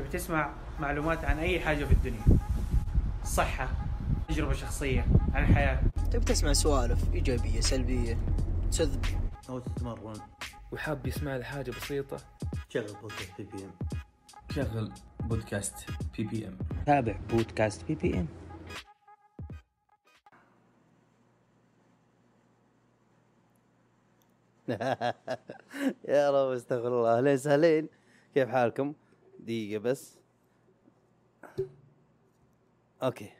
تبي تسمع معلومات عن أي حاجة في الدنيا. صحة تجربة شخصية عن الحياة تبي تسمع سوالف إيجابية سلبية تسذب أو تتمرن. وحاب يسمع لي حاجة بسيطة. شغل بودكاست PPM شغل بودكاست PPM تابع بودكاست PPM يا رب استغفر الله. أهلين سهلين كيف حالكم؟ دقيقة بس. Okay.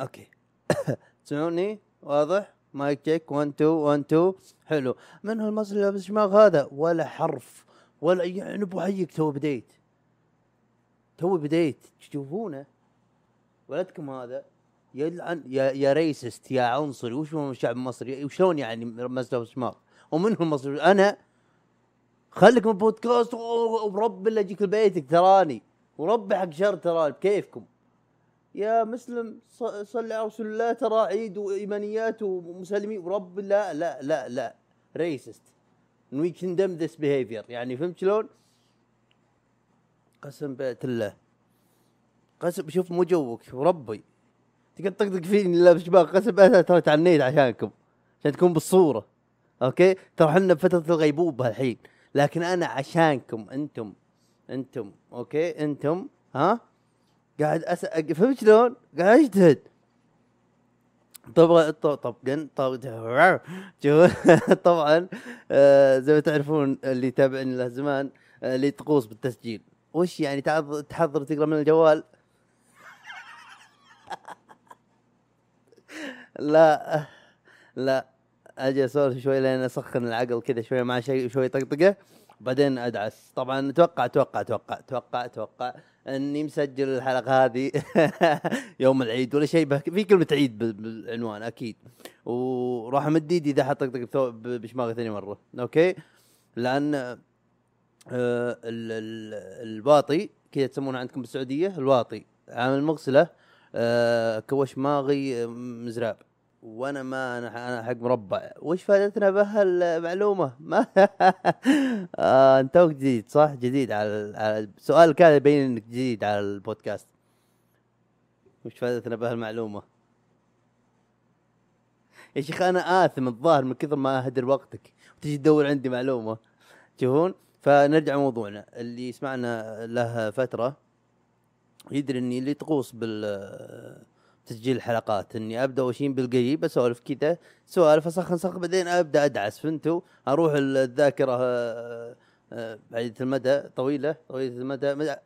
Okay. تسمعوني؟ واضح؟ Mic check 1 2 1 2 حلو. من هالمصري اللي لابس شماغ هذا؟ ولا حرف. ولا يعني أبو حيك. تو بديت. تو بديت. تشوفونه؟ ولدكم هذا. يلعن يا يا racist يا عنصري. وش هو الشعب المصري وشلون يعني مسلم شماغ؟ ومن هو المصري؟ أنا خليك من بودكاست ورب اللي اجيك لبيتك تراني. وربي حق شر تراني. بكيفكم؟ يا مسلم صلي على رسول الله ترى عيد وإيمانيات ومسلمين. ورب لا لا لا لا. Racist we condemn this behavior يعني فهمت شلون؟ قسم بيت الله. قسم شوف مو joke وربي تقعد تطقطق فيني لابس شماغ قسم بالله ترى تعنيت عشانكم. عشان تكون بالصورة. Okay؟ ترى إحنا بفترة الغيبوبة الحين. لكن أنا عشانكم أنتم أنتم okay؟ أنتم ها؟ قاعد أس... فهمت شلون؟ قاعد أجتهد. طبعا طب- طبعا طبعا طبعا آه، زي ما تعرفون اللي يتابعني له زمان آه، اللي طقوس بالتسجيل. وش يعني تحضر تقرا من الجوال؟ لا لا. أجي أسولف شوي لين أسخن العقل كذا شوي مع شيء شوي طقطقة بعدين أدعس. طبعا أتوقع أتوقع أتوقع أتوقع أتوقع إني مسجل الحلقة هذه يوم العيد ولا شيء في كلمة عيد بال- بالعنوان أكيد. وراح امد ايدي اذا حطقطق بشماغي ثاني مرة. أوكي؟ لأن آه، ال- ال- الواطي كذا تسمونه عندكم بالسعودية الواطي عامل مغسلة آه، كوش ماغي آه، مزراب. وأنا ما أنا حق مربع. وش فائدتنا بهالمعلومة؟ ما آه انت جديد صح؟ جديد على, على هذا يبين انك جديد على البودكاست. وش فائدتنا بهالمعلومة؟ يا شيخ أنا آثم الظاهر من كثر ما أهدر وقتك. وتجي تدور عندي معلومة. تشوفون فنرجع موضوعنا. اللي سمعنا له فترة يدري إني اللي طقوس بال تسجيل الحلقات. إني أبدأ أول شيء بالقريب أسولف كذا سوالف أسخن سخ بعدين أبدأ أدعس. فهمتوا؟ أروح الذاكرة آه، آه، بعيدة المدى طويلة طويله المدى مدى-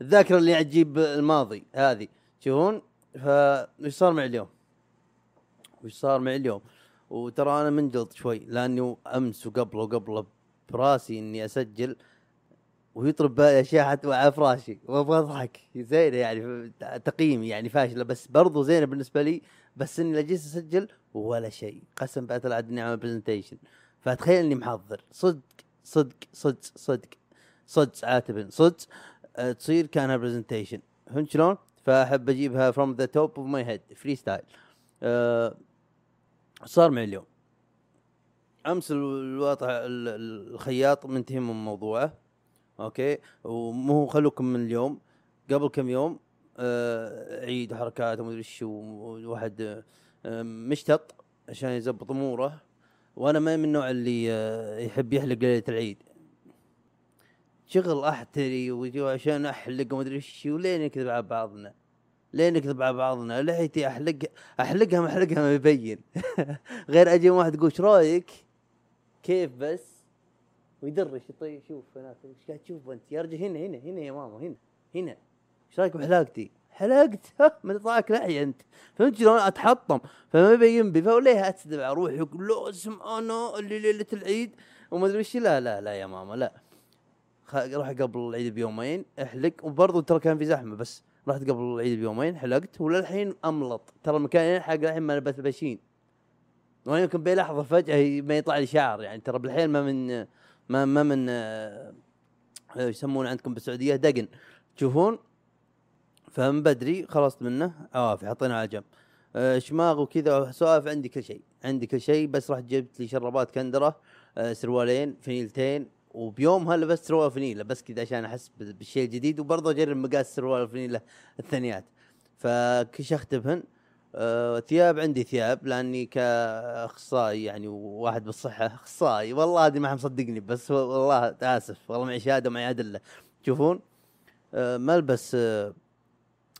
الذاكرة اللي تجيب الماضي هذه. تشوفون فايش صار معي اليوم؟ وش صار معي اليوم؟ وترى أنا منجلط شوي لأنه أمس وقبله وقبله براسي إني أسجل. ويطرب بالي اشياء حتى على فراشي وأبغى أضحك. زينه يعني تقييمي يعني فاشله بس برضو زينة بالنسبة لي. بس إني لجيت أسجل ولا شيء. قسم بالله إني أعمل presentation فتخيل إني محضر. صدق صدق صدق صدق. صدق عاتبا صدق أه تصير كأنها presentation فهمت شلون؟ فأحب أجيبها from the top of my head freestyle صار معي اليوم. أمس الوضع ال- ال- الخياط منتهي من موضوعه. أوكي؟ ومو خلوكم من اليوم. قبل كم يوم آه عيد وحركات ومدري إيش وواحد آه مشتط عشان يزبط أموره. وأنا ما من النوع اللي آه يحب يحلق ليلة العيد. شغل أحتري ويجي عشان أحلق ومدري إيش ولين نكذب على بعضنا. لين نكذب على بعضنا لحيتي أحلق احلقها ما احلقها ما يبين. غير أجي واحد يقول رأيك؟ كيف بس؟ ويدرش طيب شوف هناك إيش قاعد تشوف أنت؟ يا رجل هنا هنا هنا يا ماما هنا هنا. إيش رأيك بحلاقتي؟ حلقت من طلعك لحية أنت. فهمت شلون؟ أتحطم. فما يبين بي فوليه اتذب على روحي يقول لازم أنا اللي ليلة العيد وما أدري إيش. لا لا لا يا ماما لا. روح قبل العيد بيومين أحلق. وبرضه ترى كان في زحمة بس رحت قبل العيد بيومين حلقت. وللحين أملط. ترى المكان ينحق للحين ما لبست بشين. وأنا يمكن بلحظة فجأة ما يطلع لي شعر يعني. ترى بالحين ما من ما ما من آه، آه، يسمونه عندكم بالسعودية دقن. تشوفون؟ فمن بدري خلصت منه. عوافي حطينا على جنب. آه، شماغ وكذا سوالف عندي كل شيء. عندي كل شيء بس رحت جبت لي شرابات كندرة آه، سروالين فنيلتين وبيومها لبست سروال فنيلة بس كذا عشان أحس بال- بالشيء الجديد وبرضه أجرب مقاس سروال الفنيله الثانيات. فكشخت آه، ثياب عندي ثياب لأني كأخصائي يعني وواحد بالصحة. أخصائي؟ والله هذه ما مصدقني بس والله آسف. والله معي شهادة ومعي أدلة. تشوفون آه، ملبس آه،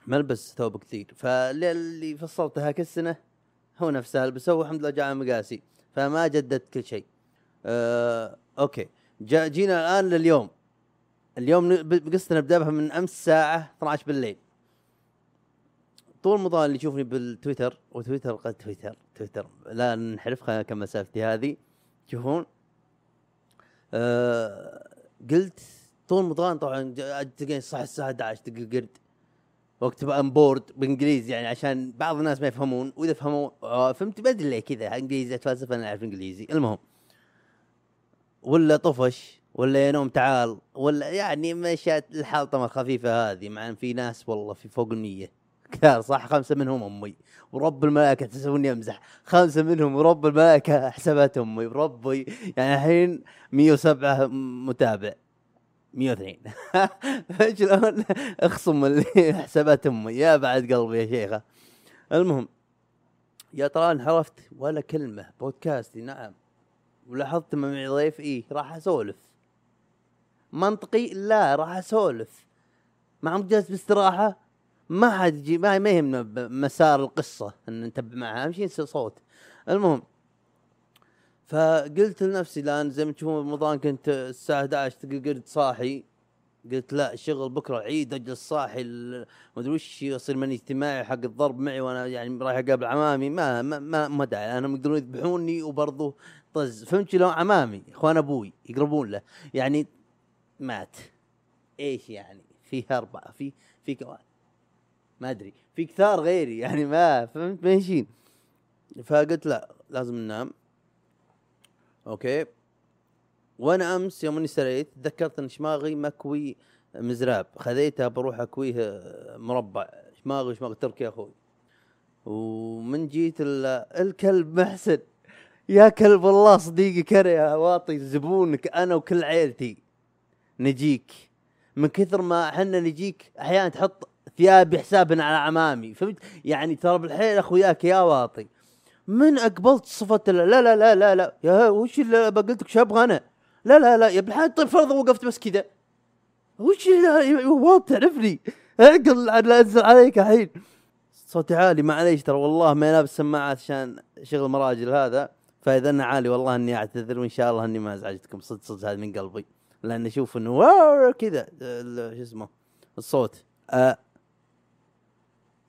ملبس ثوب كثير. فاللي فصلته هاك السنة هو نفسه البسه والحمد لله جاء مقاسي فما جددت كل شيء. آه، أوكي. جينا الآن لليوم. اليوم ن- ب- بقصتنا نبدأ بها من أمس الساعة 12 بالليل. طول رمضان اللي يشوفني بالتويتر وتويتر قد تويتر تويتر. لا ننحرف خلينا نكمل سالفتي هذه. تشوفون آه قلت طول رمضان طبعا ج- تلقين صح الساعة 11 دق قرد. واكتب I'm bored بإنجليزي يعني عشان بعض الناس ما يفهمون. وإذا فهموا آه فهمت ليه كذا. إنجليزي أتفلسف أنا أعرف إنجليزي. المهم. ولا طفش ولا يا نوم تعال ولا يعني مشات الحالطمه الخفيفة هذه. مع إن في ناس والله في فوق المية. كثار صح خمسة منهم أمي. ورب الملائكة تحسبوني امزح خمسة منهم ورب الملائكة حسابات أمي. وربي يعني الحين 107 متابع. 102 شلون؟ اخصم اللي حسابات أمي. يا بعد قلبي يا شيخة. المهم يا ترى انحرفت ولا كلمة بودكاستي؟ نعم. ولاحظت لما معي ضيف إيه راح أسولف. منطقي؟ لا راح أسولف. مع جالس باستراحة؟ ما حد يجي ما يهمنا مسار القصة إن نتبع معها. أهم شيء صوت. المهم فقلت لنفسي الان زي ما تشوفون رمضان كنت الساعة 11 تلقى قرد صاحي. قلت لا شغل بكرة عيد أجلس صاحي ما أدري وش يصير من اجتماعي حق الضرب معي وأنا يعني رايح أقابل عمامي. ما ما ما, داعي. أنا يقدرون يذبحوني وبرضه طز. فهمت شلون؟ عمامي إخوان أبوي يقربون له. يعني مات. إيش يعني؟ في اربعه في في كوان ما أدري. في كثار غيري يعني ما فهمت؟ ماشيين فقلت لا لازم ننام. Okay. وأنا أمس يوم إني سريت تذكرت إن شماغي مكوي مزراب. خذيته بروح اكويه مربع. شماغي شماغ تركي أخوي. ومن جيت ال- الكلب محسن. يا كلب الله صديقي كره يا واطي زبونك أنا وكل عيلتي. نجيك. من كثر ما إحنا نجيك أحيانا تحط ثيابي حسابنا على عمامي فهمت؟ يعني ترى بالحيل أخوياك يا واطي. من أقبلت صفة لا لا لا لا لا. يا وش اللي قلت لك شاب أنا. لا لا لا. يا ابن الحلال طيب فرضا وقفت بس كذا. وش واطي تعرفني؟ اعقل لا أنزل عليك الحين. صوتي عالي معليش ترى. والله ما لابس سماعات عشان شغل مراجل هذا. فإذا انه عالي والله إني أعتذر وإن شاء الله إني ما أزعجتكم. صدق صدق هذا من قلبي. لأن أشوف إنه كذا. شو اسمه؟ الصوت. أه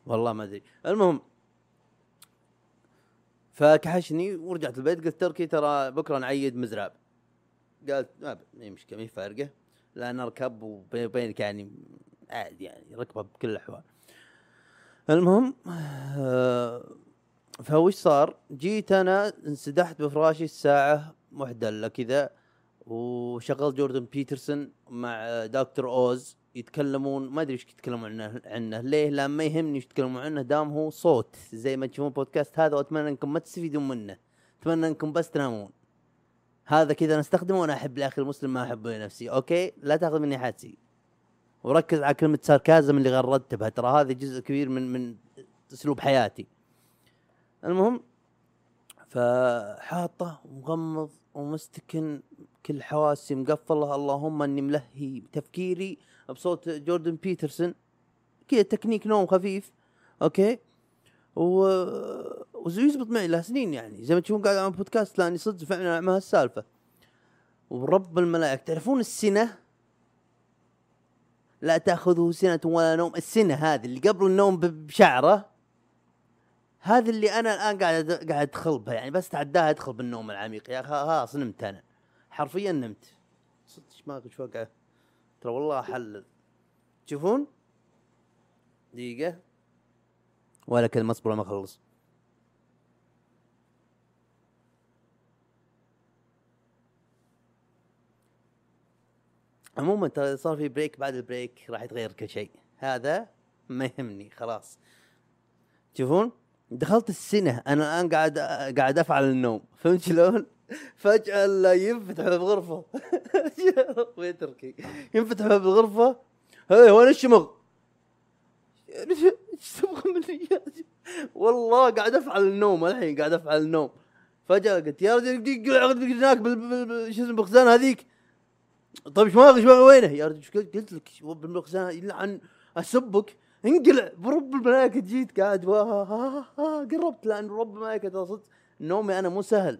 والله ما أدري. المهم فكحشني ورجعت البيت قلت تركي ترى بكرة نعيد مزراب قالت ما مشكلة ما فارقة. لأن أركب وبيني وبينك يعني عادي يعني ركبه بكل الأحوال. المهم آه، فوش صار؟ جيت أنا انسدحت بفراشي الساعة إلا كذا وشغلت جوردن بيترسون مع دكتور أوز. يتكلمون ما أدري إيش يتكلمون عنه عنه. ليه؟ لأن ما يهمني إيش يتكلمون عنه دام هو صوت. زي ما تشوفون بودكاست هذا وأتمنى إنكم ما تستفيدون منه. أتمنى إنكم بس تنامون. هذا كذا نستخدمه وأنا أحب لأخي المسلم ما أحبه لنفسي. Okay؟ لا تأخذ مني حادسي وركز على كلمة sarcasm اللي غردت بها ترى هذا جزء كبير من من أسلوب حياتي. المهم فحاطه ومغمض ومستكن كل حواسي مقفله. اللهم إني ملهي تفكيري بصوت جوردن بيترسون. كذا تكنيك نوم خفيف. أوكي؟ و وزي يزبط معي له سنين يعني. زي ما تشوفون قاعد أعمل بودكاست لأني صدق فعلا مع هالسالفة. ورب الملائكة. تعرفون السنة؟ لا تأخذه سنة ولا نوم. السنة هذه اللي قبل النوم بشعره هذا اللي أنا الآن قاعد قاعد ادخل بها يعني. بس تعداها أدخل بالنوم العميق. يا خلاص نمت أنا. حرفيا نمت. صدق ما إيش وقع ترى والله أحلل. تشوفون؟ دقيقة. ولا كلمة اصبر ما أخلص. عموما ترى صار في break بعد ال break راح يتغير كل شيء. هذا ما يهمني خلاص. تشوفون؟ دخلت السنة أنا الآن قاعد قاعد أفعل النوم. فهمت شلون؟ فجأة لا ينفتح باب غرفه وين تركي؟ ينفتح باب الغرفة. هي وين الشمغ؟ إيش تبغى مني؟ والله قاعد أفعل النوم الحين قاعد أفعل النوم. فجأة قلت يا رجل هناك شو اسمه بالخزان هذيك. طيب إيش باغي وينه؟ يا رجل قلت لك بالخزان يلعن أسبك. انقلع برب الملائكة جيت قاعد قربت لأن رب الملائكة صدق نومي أنا مو سهل.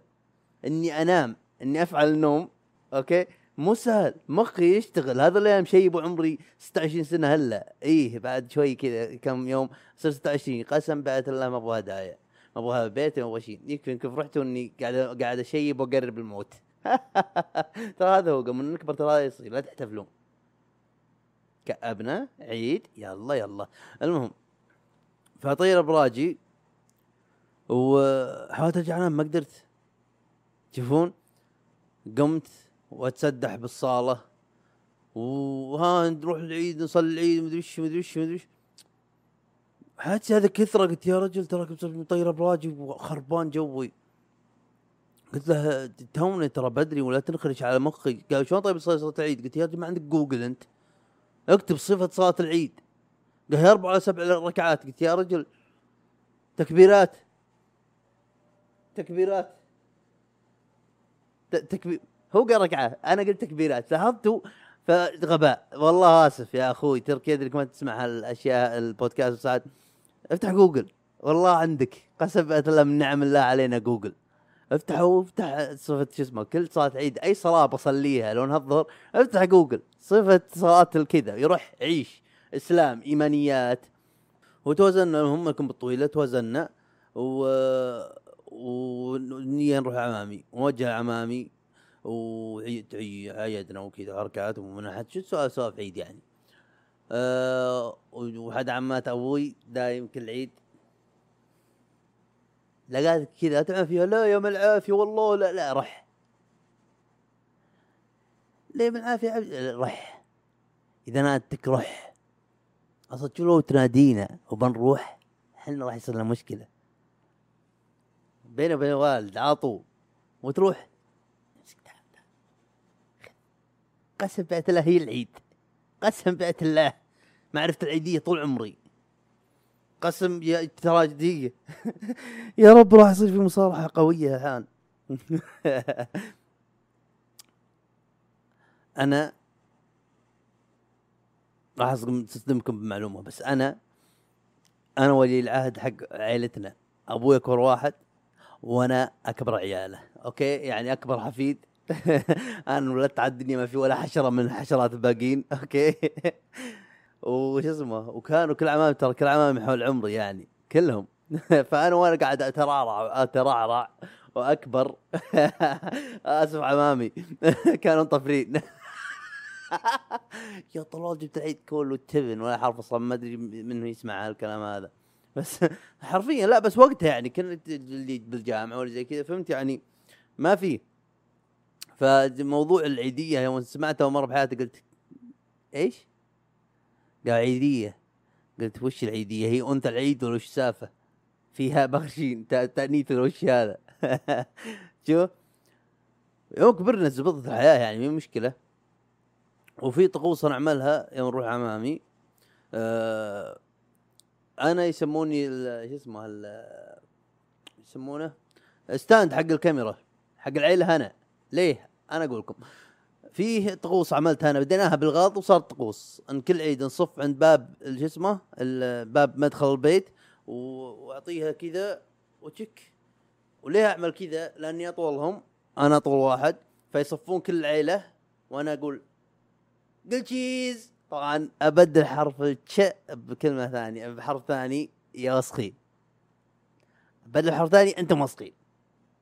إني أنام إني أفعل النوم أوكي؟ مو سهل مخي يشتغل. هذا اللي أنا مشيب عمري 26 سنة هلأ. إيه بعد شوي كذا كم يوم صرت 26 قسم بعد الله ما أبغى هدايا ما ابغاها ببيتي ما أبغى شيء. يمكن كفرحت إني قاعد قاعد أشيب وأقرب الموت. ترى هذا هو من نكبر ترى هذا يصير لا تحتفلون. كأبنا عيد يلا يلا. المهم فطير براجي وحاولت أرجع ما قدرت. تشوفون؟ قمت واتسدح بالصالة. وها نروح العيد نصلي العيد مدري وش مدري وش مدري وش. حاسس هذا كثرة قلت يا رجل تراك مطير براجي وخربان جوي. قلت له توني ترى بدري ولا تنخرج على مخي قال شلون طيب صلاة العيد؟ قلت يا رجل ما عندك جوجل أنت. اكتب صفة صلاة العيد. قال أربع ولا سبع ركعات. قلت يا رجل تكبيرات. تكبيرات. تكبير هو قال ركعة أنا قلت تكبيرات لاحظتوا فغباء. والله آسف يا أخوي تركي ادري ما تسمع هالأشياء البودكاست ساعات افتح جوجل. والله عندك قسم من نعم الله علينا جوجل. افتح وافتح صفة شو اسمه كل صلاة عيد أي صلاة بصليها لو الظهر افتح جوجل. صفة صلاة الكذا يروح عيش إسلام إيمانيات. وتوزنا هم لكم بالطويلة توزنا و ونية نروح عمامي ونوجه عمامي وعيد عي- عيدنا وكذا حركات ومنحت. شو سؤال سوالف عيد يعني. أه وحد عمات أبوي دايم كل عيد. لقيت كذا تعمل فيها؟ لا يوم العافية والله لا لا رح. ليه من العافية عبد- رح. إذا نادتك رح. أصلا شو لو تنادينا وبنروح إحنا راح يصير لنا مشكلة. بيني وبين الوالد عاطو وتروح. قسم بيت الله هي العيد. قسم بيت الله. ما عرفت العيدية طول عمري. قسم يا دقيقة يا رب راح يصير في مصالحة قوية الآن. أنا راح أصدم- تصدمكم بمعلومة بس أنا أنا ولي العهد حق عائلتنا أبوي أكبر واحد. وأنا أكبر عياله. okay؟ يعني أكبر حفيد. أنا ولدت على الدنيا ما في ولا حشرة من الحشرات الباقيين. okay؟ وش اسمه؟ وكانوا كل عمامي ترى كل عمامي حول عمري يعني كلهم. فأنا وأنا قاعد اترعرع اترعرع وأكبر. أسف عمامي. كانوا مطفرين يا طلال جبت العيد كله التبن ولا حرف أصلا ما أدري منه يسمع هالكلام هذا. بس حرفيا لا بس وقتها يعني كنت اللي بالجامعة ولا زي كذا فهمت يعني ما في فموضوع العيدية يوم سمعتها مرة بحياتي قلت إيش؟ قال عيدية قلت وش العيدية؟ هي انت العيد ولا وش السالفة؟ فيها بخشين تا- تأنيث ولا وش هذا؟ شوف يوم كبرنا زبطت الحياة يعني مو مشكلة وفي طقوس نعملها يوم نروح عمامي آه أنا يسموني شو اسمه يسمونه؟ ستاند حق الكاميرا حق العيلة هنا. ليه؟ أنا أقول لكم. فيه طقوس عملتها أنا بديناها بالغلط وصارت طقوس. إن كل عيد نصف عند باب شو اسمه باب مدخل البيت وأعطيها كذا وتشك. وليه أعمل كذا؟ لأني اطولهم أنا أطول واحد فيصفون كل العيلة وأنا أقول قل تشيز طبعا ابدل حرف التش بكلمة ثانية بحرف ثاني يا وسخين بدل حرف ثاني أنتم وسخين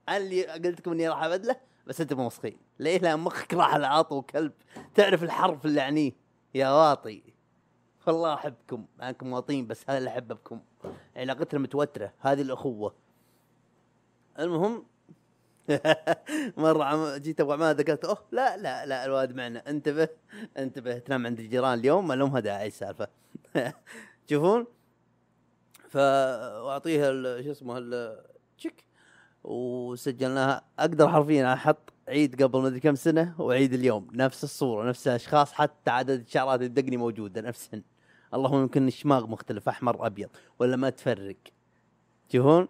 أنا اللي قلت لكم إني راح أبدله بس أنتم موسخين ليه لأن مخك راح العاطو كلب. تعرف الحرف اللي اعنيه يا واطي. والله أحبكم. أنكم واطين بس هذا اللي احبه بكم علاقتنا متوترة. هذه الأخوة. المهم مرة عم... جيت أبو عماد قلت أوه لا لا لا الواد معنا. انتبه انتبه تنام عند الجيران اليوم ما لهم داعي السالفه تشوفون ف واعطيها ال- شو اسمه تشك وسجلناها أقدر حرفيا أحط عيد قبل مدري كم سنة وعيد اليوم. نفس الصورة نفس الأشخاص حتى عدد الشعرات الدقني موجودة نفسهن اللهم يمكن الشماغ مختلف أحمر أبيض ولا ما تفرق. تشوفون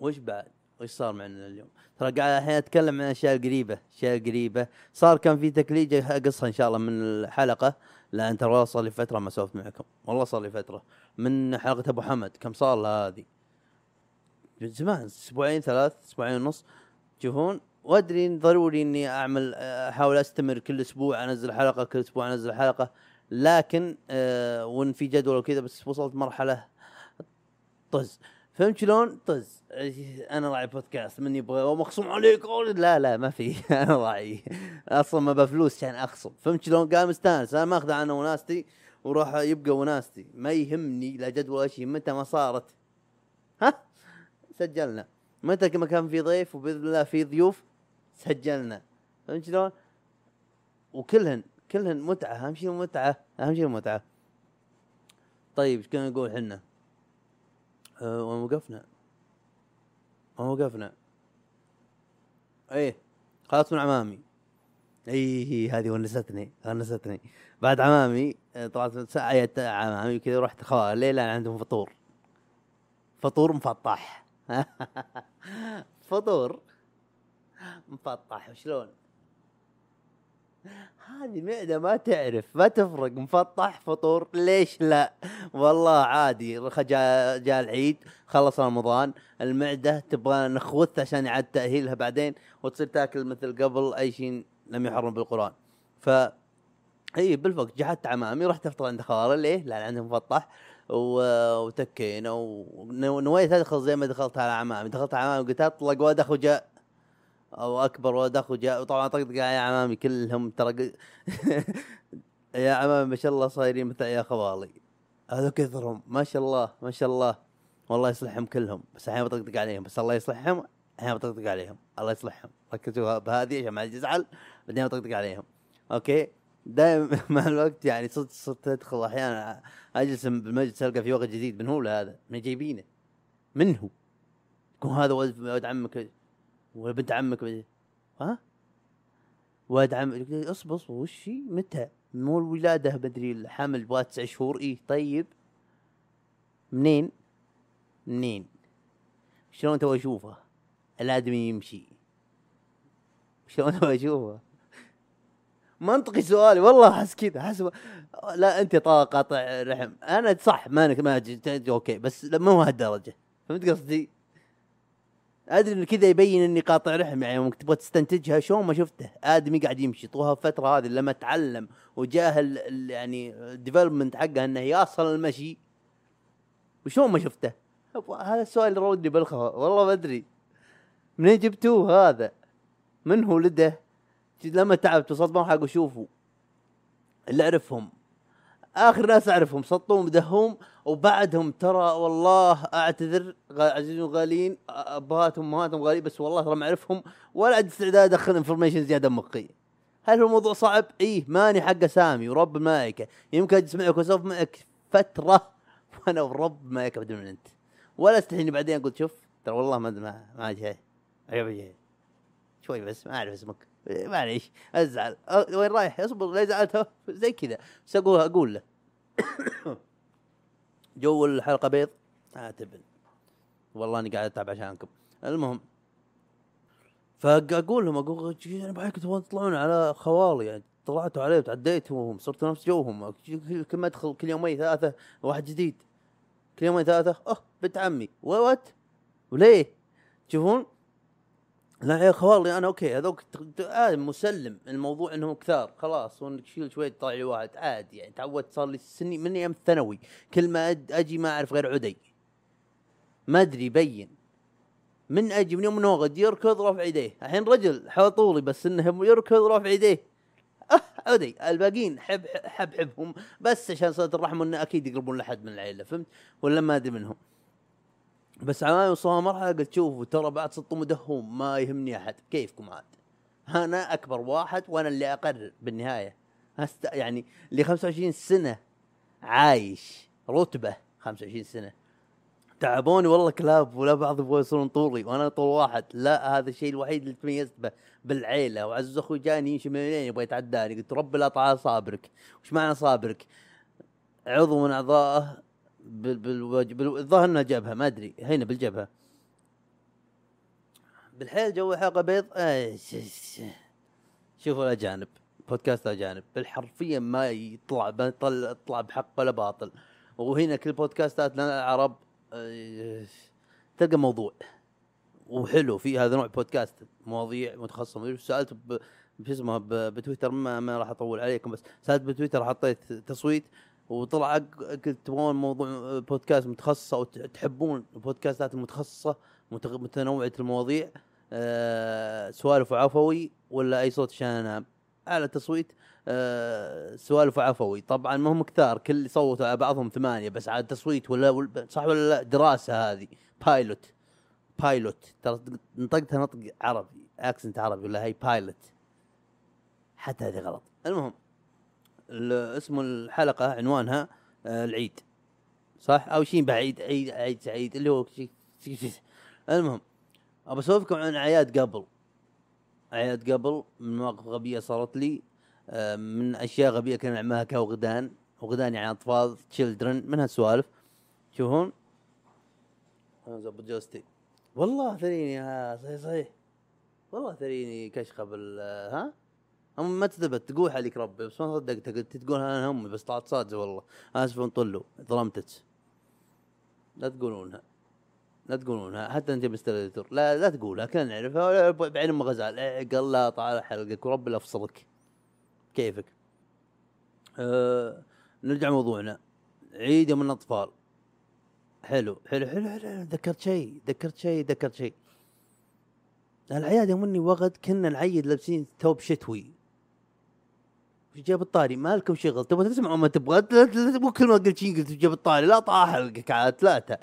وش بعد؟ وش صار معنا اليوم؟ ترى قاعد الحين أتكلم عن أشياء قريبة أشياء قريبة. صار كان في تكليجة اقصها إن شاء الله من الحلقة لأن ترى والله صار لي فترة ما سولفت معكم. والله صار لي فترة. من حلقة أبو حمد كم صار لها هذه؟ من زمان أسبوعين ثلاث أسبوعين ونص. تشوفون وأدري إن ضروري إني أعمل أحاول أستمر كل أسبوع أنزل حلقة كل أسبوع أنزل حلقة. لكن آه وإن في جدول وكذا بس وصلت مرحلة طز. فهمت شلون؟ طز. أنا راعي بودكاست من يبغى ومخصوم عليك؟ لا لا ما في. أنا راعي. أصلا ما بفلوس عشان أخصم. فهمت شلون؟ قام مستانس أنا ماخذ أنا وناستي وراح يبقى وناستي. ما يهمني لا جدول ولا شيء متى ما صارت. ها؟ سجلنا. متى ما كان في ضيف وبإذن الله في ضيوف سجلنا. فهمت شلون؟ وكلهن كلهن متعة. أهم شيء المتعة. أهم شيء المتعة. طيب إيش كنا نقول حنا؟ أه وين وقفنا؟ وين وقفنا؟ إيه خلاص من عمامي. اي هذه ونستني ونستني. بعد عمامي آه، طلعت ساعة عمامي كذا رحت خوال ليه لأن عندهم فطور؟ فطور مفطح. فطور مفطح شلون هذه معدة ما تعرف ما تفرق مفطح فطور ليش لا؟ والله عادي جاء جاء العيد خلص رمضان المعدة تبغى نخوث عشان يعاد تأهيلها بعدين وتصير تاكل مثل قبل أي شيء لم يحرم بالقرآن. ف إي بالفقت جحدت عمامي رحت أفطر عند خالة ليه؟ لأن عندهم مفطح و- وتكينا ونويت أدخل زي ما دخلت على عمامي. دخلت على عمامي قلت أطلق ولد اخو جاء أو أكبر ولد أخو جاء. وطبعا طقطق على عمامي كلهم ترى يا عمامي ما شاء الله صايرين مثل يا خوالي. هذا كثرهم. ما شاء الله ما شاء الله. والله يصلحهم كلهم. بس الحين بطقطق عليهم. بس الله يصلحهم الحين بطقطق عليهم. الله يصلحهم. ركزوا بهذه عشان ما يزعل. بعدين بطقطق عليهم. أوكي؟ دائما مع الوقت يعني صرت صرت أدخل أحيانا أجلس بالمجلس ألقى في وقت جديد من هو هذا من جايبينه. من هو؟ يكون هذا ولد عمك. ولا بنت عمك. ها؟ ولد عمك اصبر اصبر وش؟ متى؟ مو الولادة بدري الحمل يبغى تسع شهور. إيه طيب. منين؟ منين؟ شلون تبغى أشوفه؟ الآدمي يمشي. شلون تبغى أشوفه؟ منطقي سؤالي والله أحس كذا أحس لا أنت قاطع رحم. أنا صح ما جيت أوكي بس مو هالدرجة. فهمت قصدي؟ أدري ان كذا يبين إني قاطع رحم يعني ممكن تبغى تستنتجها شلون ما شفته. آدمي قاعد يمشي. طوها الفترة هذه لما تعلم وجاه يعني الديفلوبمنت حقه إنه يصل المشي. وشلون ما شفته؟ هذا السؤال اللي رودني بالخوا والله ما أدري. منين جبتوه هذا؟ من هو ولده؟ لما تعبت وصلت مرحله اشوفه اللي أعرفهم. آخر ناس أعرفهم سطوهم دهوم وبعدهم ترى والله أعتذر عزيزي وغاليين أبهاتهم أمهاتهم غاليين بس والله ترى ما أعرفهم ولا عندي استعداد ادخل انفورميشن زيادة مخي. هل هو الموضوع صعب؟ إيه ماني حق أسامي ورب الملائكه يمكن أجلس معك واسولف معك فترة وأنا ورب الملائكه بدون أنت. ولا استحيني بعدين أقول شوف ترى والله ما ما ما عيب شوي بس ما أعرف اسمك. معليش أزعل. وين رايح؟ اصبر لا زعلت زي كذا. بس أقول أقول له. جو الحلقة بيض. اعتبر والله أني قاعد أتعب عشانكم. المهم فأقول لهم أقول أنا تبغون تطلعون على خوالي. يعني طلعتوا عليه وتعديتوهم صرتوا نفس جوهم. كل ما أدخل كل يومين ثلاثة واحد جديد. كل يومين ثلاثة أه بنت عمي. وات؟ وليه؟ تشوفون لا يا خوالي أنا أوكي هذوك آه مسلم. الموضوع إنهم كثار خلاص وإنك تشيل شوي تطلع لي واحد عادي يعني. تعودت صار لي سني من أيام الثانوي كل ما أجي ما أعرف غير عدي. ما أدري يبين. من أجي من يوم من وغد يركض رافع يديه. الحين رجل حول طولي بس إنه يركض رافع يديه. أه عدي. الباقيين حب حب حبهم بس عشان صله الرحم إنه أكيد يقربون لحد من العيلة فهمت؟ ولا ما أدري منهم. بس عمامي وصلنا مرحلة قلت شوفوا ترى بعد سطوا مدهوم ما يهمني أحد كيفكم عاد؟ أنا أكبر واحد وأنا اللي أقرر بالنهاية. هست يعني اللي 25 سنة عايش رتبة 25 سنة. تعبوني والله كلاب ولا بعض يبغوا يصيرون طولي وأنا طول واحد. لا هذا الشيء الوحيد اللي تميزت به بالعيلة وعزوز أخوي جاني يمشي من يبغى يتعداني. قلت رب لا طال صابرك. وش معنى صابرك؟ عضو من أعضائه بال- بالوجه بال- الظاهر انه جبهة ما أدري هنا بالجبهة. بالحيل جو حلقه بيض شوفوا الأجانب بودكاست اجانب بالحرفيا ما يطلع ما يطلع بحق ولا باطل. وهنا كل بودكاستات لنا العرب تلقى موضوع. وحلو في هذا نوع بودكاست مواضيع متخصصة. سألت بشو اسمه بتويتر ما, ما راح أطول عليكم بس سألت بتويتر حطيت تصويت. وطلع قلت تبغون موضوع بودكاست متخصص أو تحبون البودكاستات المتخصصة متنوعة المواضيع آه سوالف وعفوي ولا أي صوت عشان أنام؟ اعلى تصويت آه سوالف وعفوي طبعا ما هم كثار كل صوتوا على بعضهم ثمانية بس على التصويت ولا صح ولا لا؟ دراسة هذه pilot pilot ترى نطقتها نطق عربي accent عربي ولا هي pilot حتى هذه غلط. المهم. ال- اسم الحلقة عنوانها آه، العيد. صح؟ أو شيء بعيد عيد عيد سعيد اللي هو شيء المهم أبى أسولفكم عن أعياد قبل. أعياد قبل من مواقف غبية صارت لي آه، من أشياء غبية كنا نعملها كوغدان وغدان يعني أطفال تشيلدرن من هالسوالف. شوفون. أنا زبط جوستي والله ثريني ها صحيح صحيح. والله ثريني كشخة بال ها؟ ما تثبت تقول عليك ربي بس ما صدقتك قلت تقول أنا امي بس طلعت صادقه والله. آسف طلوا ظلمتك. لا تقولونها. لا تقولونها. حتى أنت مستر. لا لا تقولها كلنا نعرفها. بعين أم غزال إيه، قال لا طال حلقك ورب لا افصلك كيفك؟ أه نرجع موضوعنا. عيد يوم الأطفال. حلو حلو حلو حلو. ذكرت شيء ذكرت شيء ذكرت شيء. العياد يوم إني وغد كنا نعيد لابسين ثوب شتوي. جاب الطاري ما لكم شغل تبغى تسمع ما تبغى مو كل ما قلت شيء قلت جاب الطاري. لا طاح حلقك على ثلاثة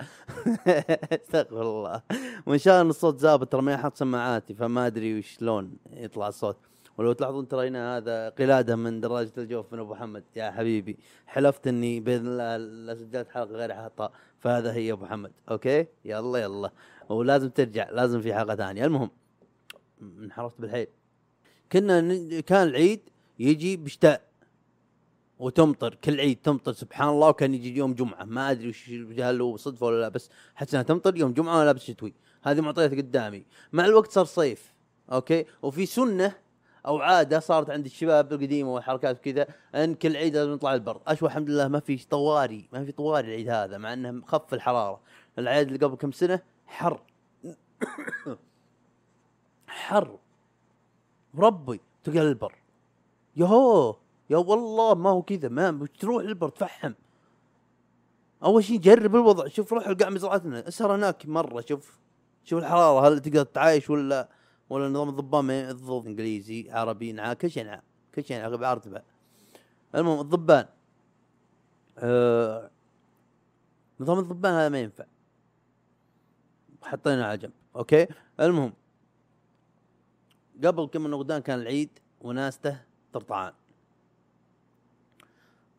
استغفر الله. وإن شاء الله الصوت زابط ترى ما أحط سماعاتي فما أدري وشلون يطلع الصوت. ولو تلاحظون ترى هنا هذا قلادة من دراجة الجوف من أبو محمد يا حبيبي حلفت إني باذن الله لا سجلت حلقة غير حاطها فهذا هي أبو محمد أوكي؟ يلا يلا. ولازم ترجع لازم في حلقة ثانية. المهم انحرفت بالحيل. كنا كان العيد يجي بشتاء وتمطر كل عيد تمطر سبحان الله وكان يجي يوم جمعة. ما أدري وش هل هو صدفة ولا لا بس حتى إنها تمطر يوم جمعة وأنا لابس شتوي. هذه معطيات قدامي. مع الوقت صار صيف أوكي؟ وفي سنة أو عادة صارت عند الشباب القديمة والحركات كذا إن كل عيد لازم نطلع البر. أشوى الحمد لله ما في طواري ما في طواري العيد هذا مع إنه خف الحرارة. العيد اللي قبل كم سنة؟ حر. حر. ربي تلقى البر. يهو يا والله ما هو كذا ما تروح البر تفحم. أول شيء جرب الوضع شوف روح القاع مزرعتنا. أسهر هناك مرة شوف شوف الحرارة هل تقدر تعايش ولا ولا نظام الضبان ما الضبط إنجليزي عربي نعا كل شيء نعا كل شيء نعا المهم الضبان آه نظام الضبان هذا ما ينفع. حطينا على جنب أوكي؟ المهم قبل كم من كان العيد وناسته طرطعان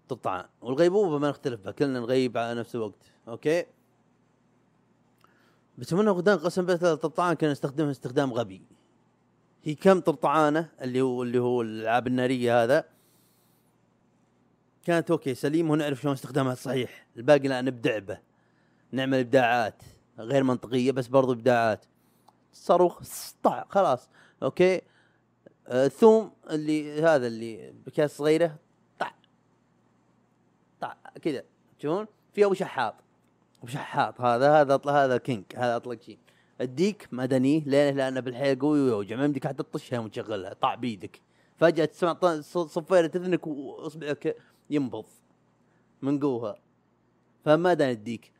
طرطعان والغيبوبة ما نختلف بها كلنا نغيب على نفس الوقت أوكي؟ بس من غدان قسم بالله الطرطعان كان نستخدمها استخدام غبي. هي كم طرطعانه اللي هو اللي هو الألعاب النارية هذا. كانت أوكي سليم ونعرف شلون استخدامها صحيح. الباقي لا نبدع به. نعمل إبداعات غير منطقية بس برضو إبداعات. صاروخ طع خلاص أوكي؟ آه، الثوم اللي هذا اللي بكاس صغيرة طع طع كذا تشوفون في أبو شحاط أبو شحاط هذا هذا أطل- هذا كينج هذا أطلق شيء. الديك مدني ليه لأنه بالحيل قوي ويوجع ما يمديك حتى تطشها وتشغلها طع بيدك. فجأة تسمع صفيرة اذنك وأصبعك ينبض من قوها فما دان الديك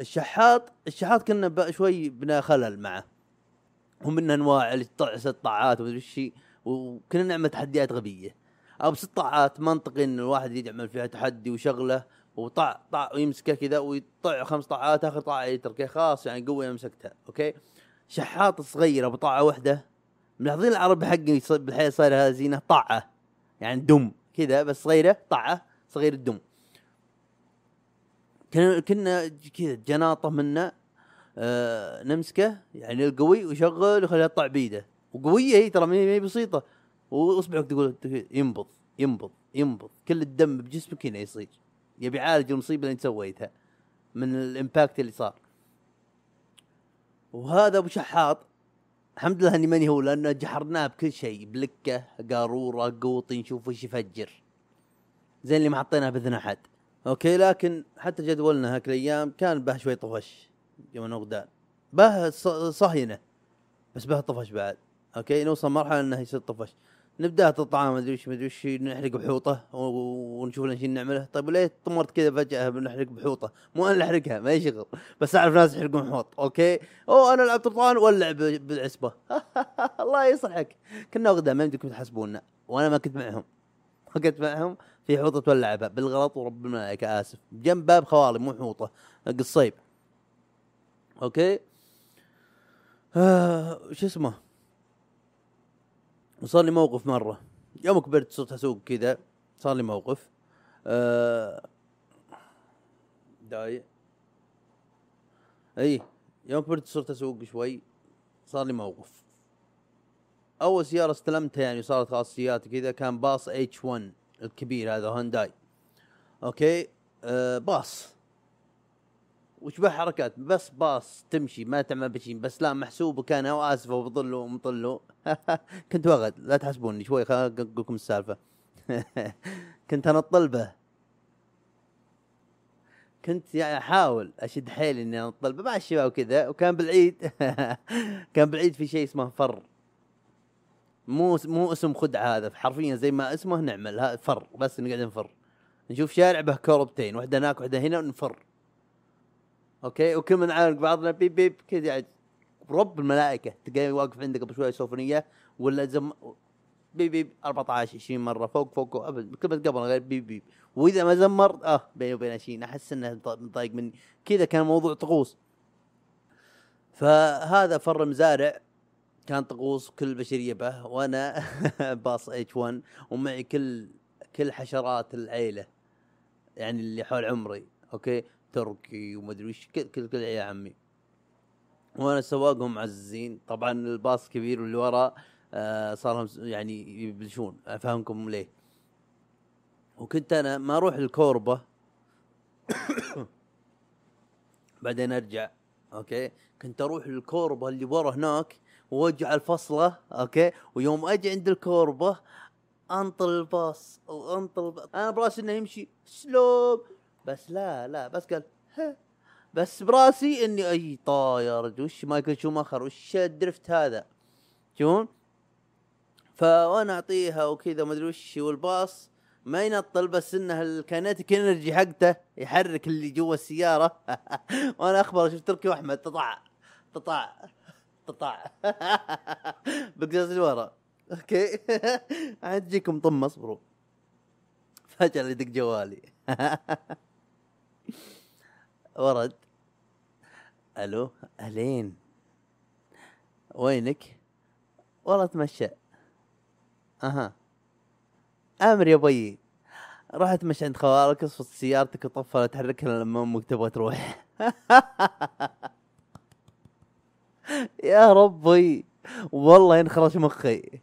الشحاط الشحاط كنا شوي بنا خلل معه. ومن أنواع اللي ست طاعات ومدري هي، وكنا نعمل تحديات غبية. أو ست طاعات منطقي إن الواحد يعمل فيها تحدي وشغلة وطع طع ويمسكه كذا ويطع خمس طاعات آخر طاعة يتركه خلاص يعني قوي مسكتها أوكي؟ شحاط صغيرة بطاعة واحدة ملاحظين العربي حقي بالحياة صايرة هذه زينة طاعة. يعني دم كذا بس صغيرة طاعة صغير الدم. كنا كنا كذا جناطة منا آه نمسكه يعني القوي ويشغل ويخليها تطلع بيده. وقوية هي ترى ما هي بسيطة. واصبعك تقول ينبض ينبض ينبض. كل الدم بجسمك هنا يصير. يبي يعالج المصيبة اللي أنت سويتها من الإمباكت اللي صار. وهذا أبو شحاط الحمد لله إني ماني هو لأنه جحرناه بكل شيء. بلكة قارورة قوطي نشوف وش يفجر. زين اللي ما حطيناه بإذن أحد. أوكي لكن حتى جدولنا هاك الأيام كان به شوي طفش يوم نغدان به صهينة. بس به طفش بعد. أوكي؟ نوصل مرحلة انه يصير طفش. نبدأ الطعام مدري وش مدري وش نحرق بحوطة ونشوف لنا نعمله. طيب وليه طمرت كذا فجأة بنحرق بحوطة؟ مو أنا اللي احرقها ما يشغل بس أعرف ناس يحرقون حوط. أوكي؟ اوه أنا لعبت طرطان ولع ب- بالعصبة. الله يصلحك كنا غدا ما يمديكم تحسبونا وأنا ما كنت معهم. ما كنت معهم. في حوطة تولع بها بالغلط ورب الملائكه آسف. جنب باب خوالي مو حوطة. قصيب. أوكي؟ آه شو اسمه؟ وصار لي موقف مرة. يوم كبرت صرت أسوق كذا صار لي موقف. آه دايق إي يوم كبرت صرت أسوق شوي صار لي موقف. أول سيارة استلمتها يعني صارت خاصيات كذا كان باص اتش 1 الكبير هذا هونداي. أوكي؟ آه باص. وش به حركات بس باص تمشي ما تعمل بشيء بس لا محسوب وكان واسفه وبظله ومطله كنت وغد لا تحسبوني شوي أقول لكم السالفة. كنت أنا الطلبة. كنت يعني أحاول أشد حيلي إني أنا الطلبة مع الشباب وكذا وكان بالعيد. كان بالعيد في شيء اسمه فر. مو مو اسم خدعة هذا حرفيا زي ما اسمه نعمل فر بس نقعد نفر. نشوف شارع به كوربتين واحدة هناك واحدة هنا ونفر. أوكي؟ وكل من نعانق بعضنا بيب بيب كذا يعني. رب الملائكة. تلقاني واقف عندك قبل شوي سوفونية ولا زم بيب بيب 14 20 مرة. فوق فوق أبد. كل ما قبل غير بيب بيب. وإذا ما زمر آه بيني وبين شيء أحس إنه مضايق مني. كذا كان موضوع طقوس. فهذا فر مزارع كان طقوس كل البشريه به وأنا باص اتش 1 ومعي كل كل حشرات العيلة. يعني اللي حول عمري. أوكي؟ تركي ومدري وش كل كل كل يا عمي. وأنا سواقهم معززين طبعا الباص كبير واللي ورا آه صار لهم س- يعني يبلشون. أفهمكم ليه؟ وكنت أنا ما أروح الكوربة. بعدين أرجع أوكي؟ كنت أروح الكوربة اللي ورا هناك وأوجع الفصلة أوكي؟ ويوم أجي عند الكوربة أنطر الباص أو أنطر الب... أنا براسي إنه يمشي. سلوب بس لا لا بس قال ها بس براسي إني أي طاير وش مايكل شوماخر وش الدرفت هذا؟ شلون فوانا أعطيها وكذا ما أدري وش والباص ما ينطل بس إنه الكاينتيك إنرجي حقته يحرك اللي جوا السيارة. وأنا أخبر شفت تركي وأحمد تطع تطع تطع. اللي ورا. أوكي؟ عاد تجيكم طمه اصبروا. فجأة يدق جوالي. ورد. ألو أهلين. وينك؟ والله أتمشى. أها. أمر يا بيي روح أتمشى عند خوالك أصفط سيارتك وطفها تحركها لما أمك تبغى تروح. يا ربي. والله ينخرش مخي.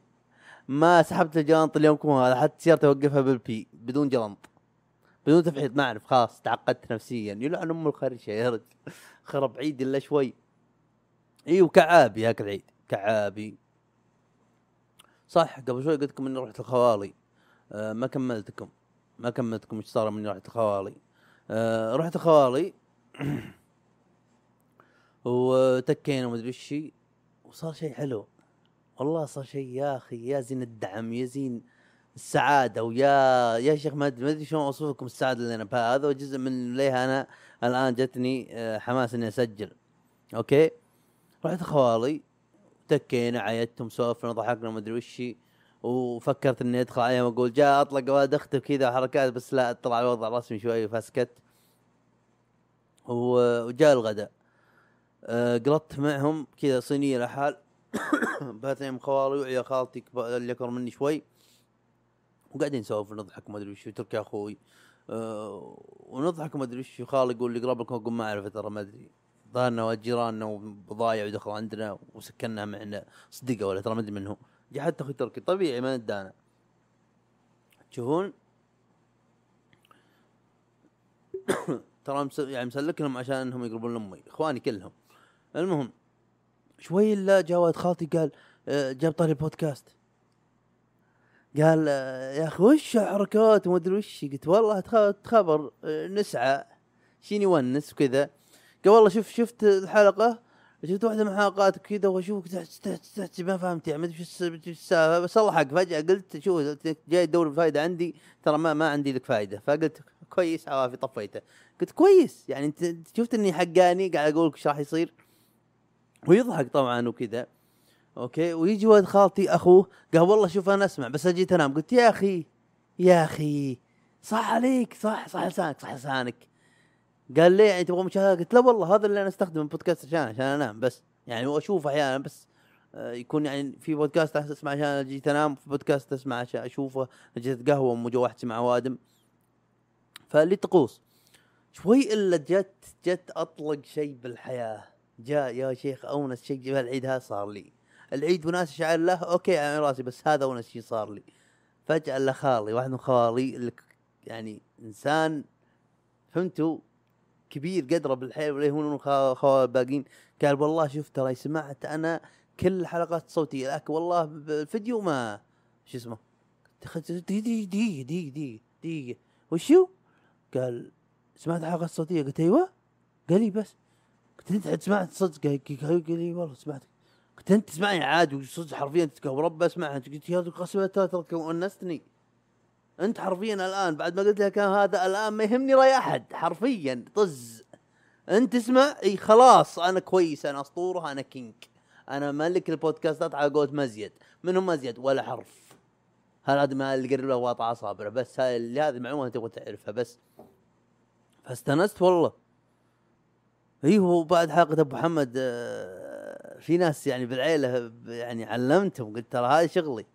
ما سحبت الجلنط اليوم كم هذا حتى سيارتي أوقفها بالبي بدون جلنط بدون تفحيط ما أعرف خلاص تعقدت نفسيا. يلعن أم الخرشه يا رجل. خرب عيد إلا شوي. إي وكعابي هاك العيد. كعابي. صح قبل شوي قلت لكم إني رحت الخوالي. آه ما كملتكم. ما كملتكم إيش صار مني رحت الخوالي. آه رحت الخوالي. وتكينا ومدري وش هي، وصار شيء حلو. والله صار شيء يا أخي يا زين الدعم يا زين السعاده ويا يا شيخ ما أدري شلون اوصف لكم السعادة اللي أنا بها. هذا جزء من ليه أنا الآن جتني آه، حماس إني أسجل. أوكي؟ رحت خوالي تكينا عيدتهم سولفنا ضحكنا ما أدري وش هي، وفكرت إني أدخل عليهم أقول جاء أطلق وأد اختب كذا حركات بس لا طلع الوضع رسمي شوي فسكت وجاء الغداء. آه، قلطت معهم كذا صينية لحال. بات يوم خوالي وعيا خالتي اللي أكبر مني شوي. وقاعدين نسولف ونضحك وما أدري وش تركي أخوي. آه ونضحك ما أدري إيش خالي يقول لي قرب لكم أقول ما اعرف ترى ما أدري. ظهرنا جيراننا وبضايع ودخلوا عندنا وسكننا معنا صدقه ولا ترى ما أدري منهم جاء حتى أخوي تركي. طبيعي ما ندانا. تشوفون؟ ترى. يعني مسلك لهم عشان إنهم يقربون لأمي. إخواني كلهم. المهم شوي الا جاء خالتي قال آه، جاب طاري البودكاست. قال يا أخي وش الحركات وما أدري وش؟ قلت والله تخ- تخبر آه، نسعى شين يونس وكذا. قال والله شوف شفت الحلقة؟ شفت واحدة من حلقاتك كذا واشوفك ما فهمت يعني ما أدري وش الس- وش السالفة بس الله حق فجأة قلت شوف جاي تدور فائده عندي ترى ما ما عندي لك فائده فقلت كويس عوافي طفيته. قلت كويس يعني أنت شفت إني حقاني قاعد أقول لك إيش راح يصير. ويضحك طبعا وكذا. okay؟ ويجي ولد خالتي أخوه؟ قال والله شوف أنا أسمع بس اجيت انام قلت يا أخي يا أخي صح عليك صح صح لسانك صح لسانك. قال ليه يعني تبغى مشاهدة؟ قلت لا والله هذا اللي أنا استخدم البودكاست عشان عشان أنام بس. يعني واشوف أحيانا بس آه، يكون يعني في بودكاست أسمع عشان جيت انام في بودكاست أسمع عشان أشوفه. جيت أتقهوى ام جوحتي مع وادم. فاللي طقوس شوي إلا جت جت أطلق شيء بالحياة. جاء يا شيخ أونس شيء العيد هذا صار لي. العيد وناس شعر له أوكي على راسي بس هذا اونس شيء صار لي. فجأة الا خالي واحد من خوالي يعني إنسان فهمتوا كبير قدره بالحيل ولا هو خوا خوا الباقيين قال والله شوف ترى سمعت أنا كل الحلقات الصوتية لكن والله بالفيديو ما شو اسمه؟ دقيقة دقيقة دقيقة دقيقة وشو؟ قال سمعت الحلقة الصوتية. قلت أيوه. قال لي بس. قلت أنت سمعت صدق؟ قال لي والله سمعت قلت أنت تسمعني عادي وصدق حرفيا تتكهرب رب أسمعها. قلت يا قسم ترى ونستني أنت حرفيا الآن بعد ما قلت لك هذا الآن ما يهمني رأي أحد حرفيا طز. أنت تسمع إي خلاص أنا كويس أنا أسطورة أنا king أنا ملك البودكاستات على قولة مزيد. منهم مزيد؟ ولا حرف. هذا اللي قرب له واطع اصابعه بس هاي هذه معلومه تبغى تعرفها بس. فاستانست والله. أيوه وبعد حلقة أبو محمد آه، في ناس يعني بالعيلة يعني علمتهم قلت ترى هذا شغلي.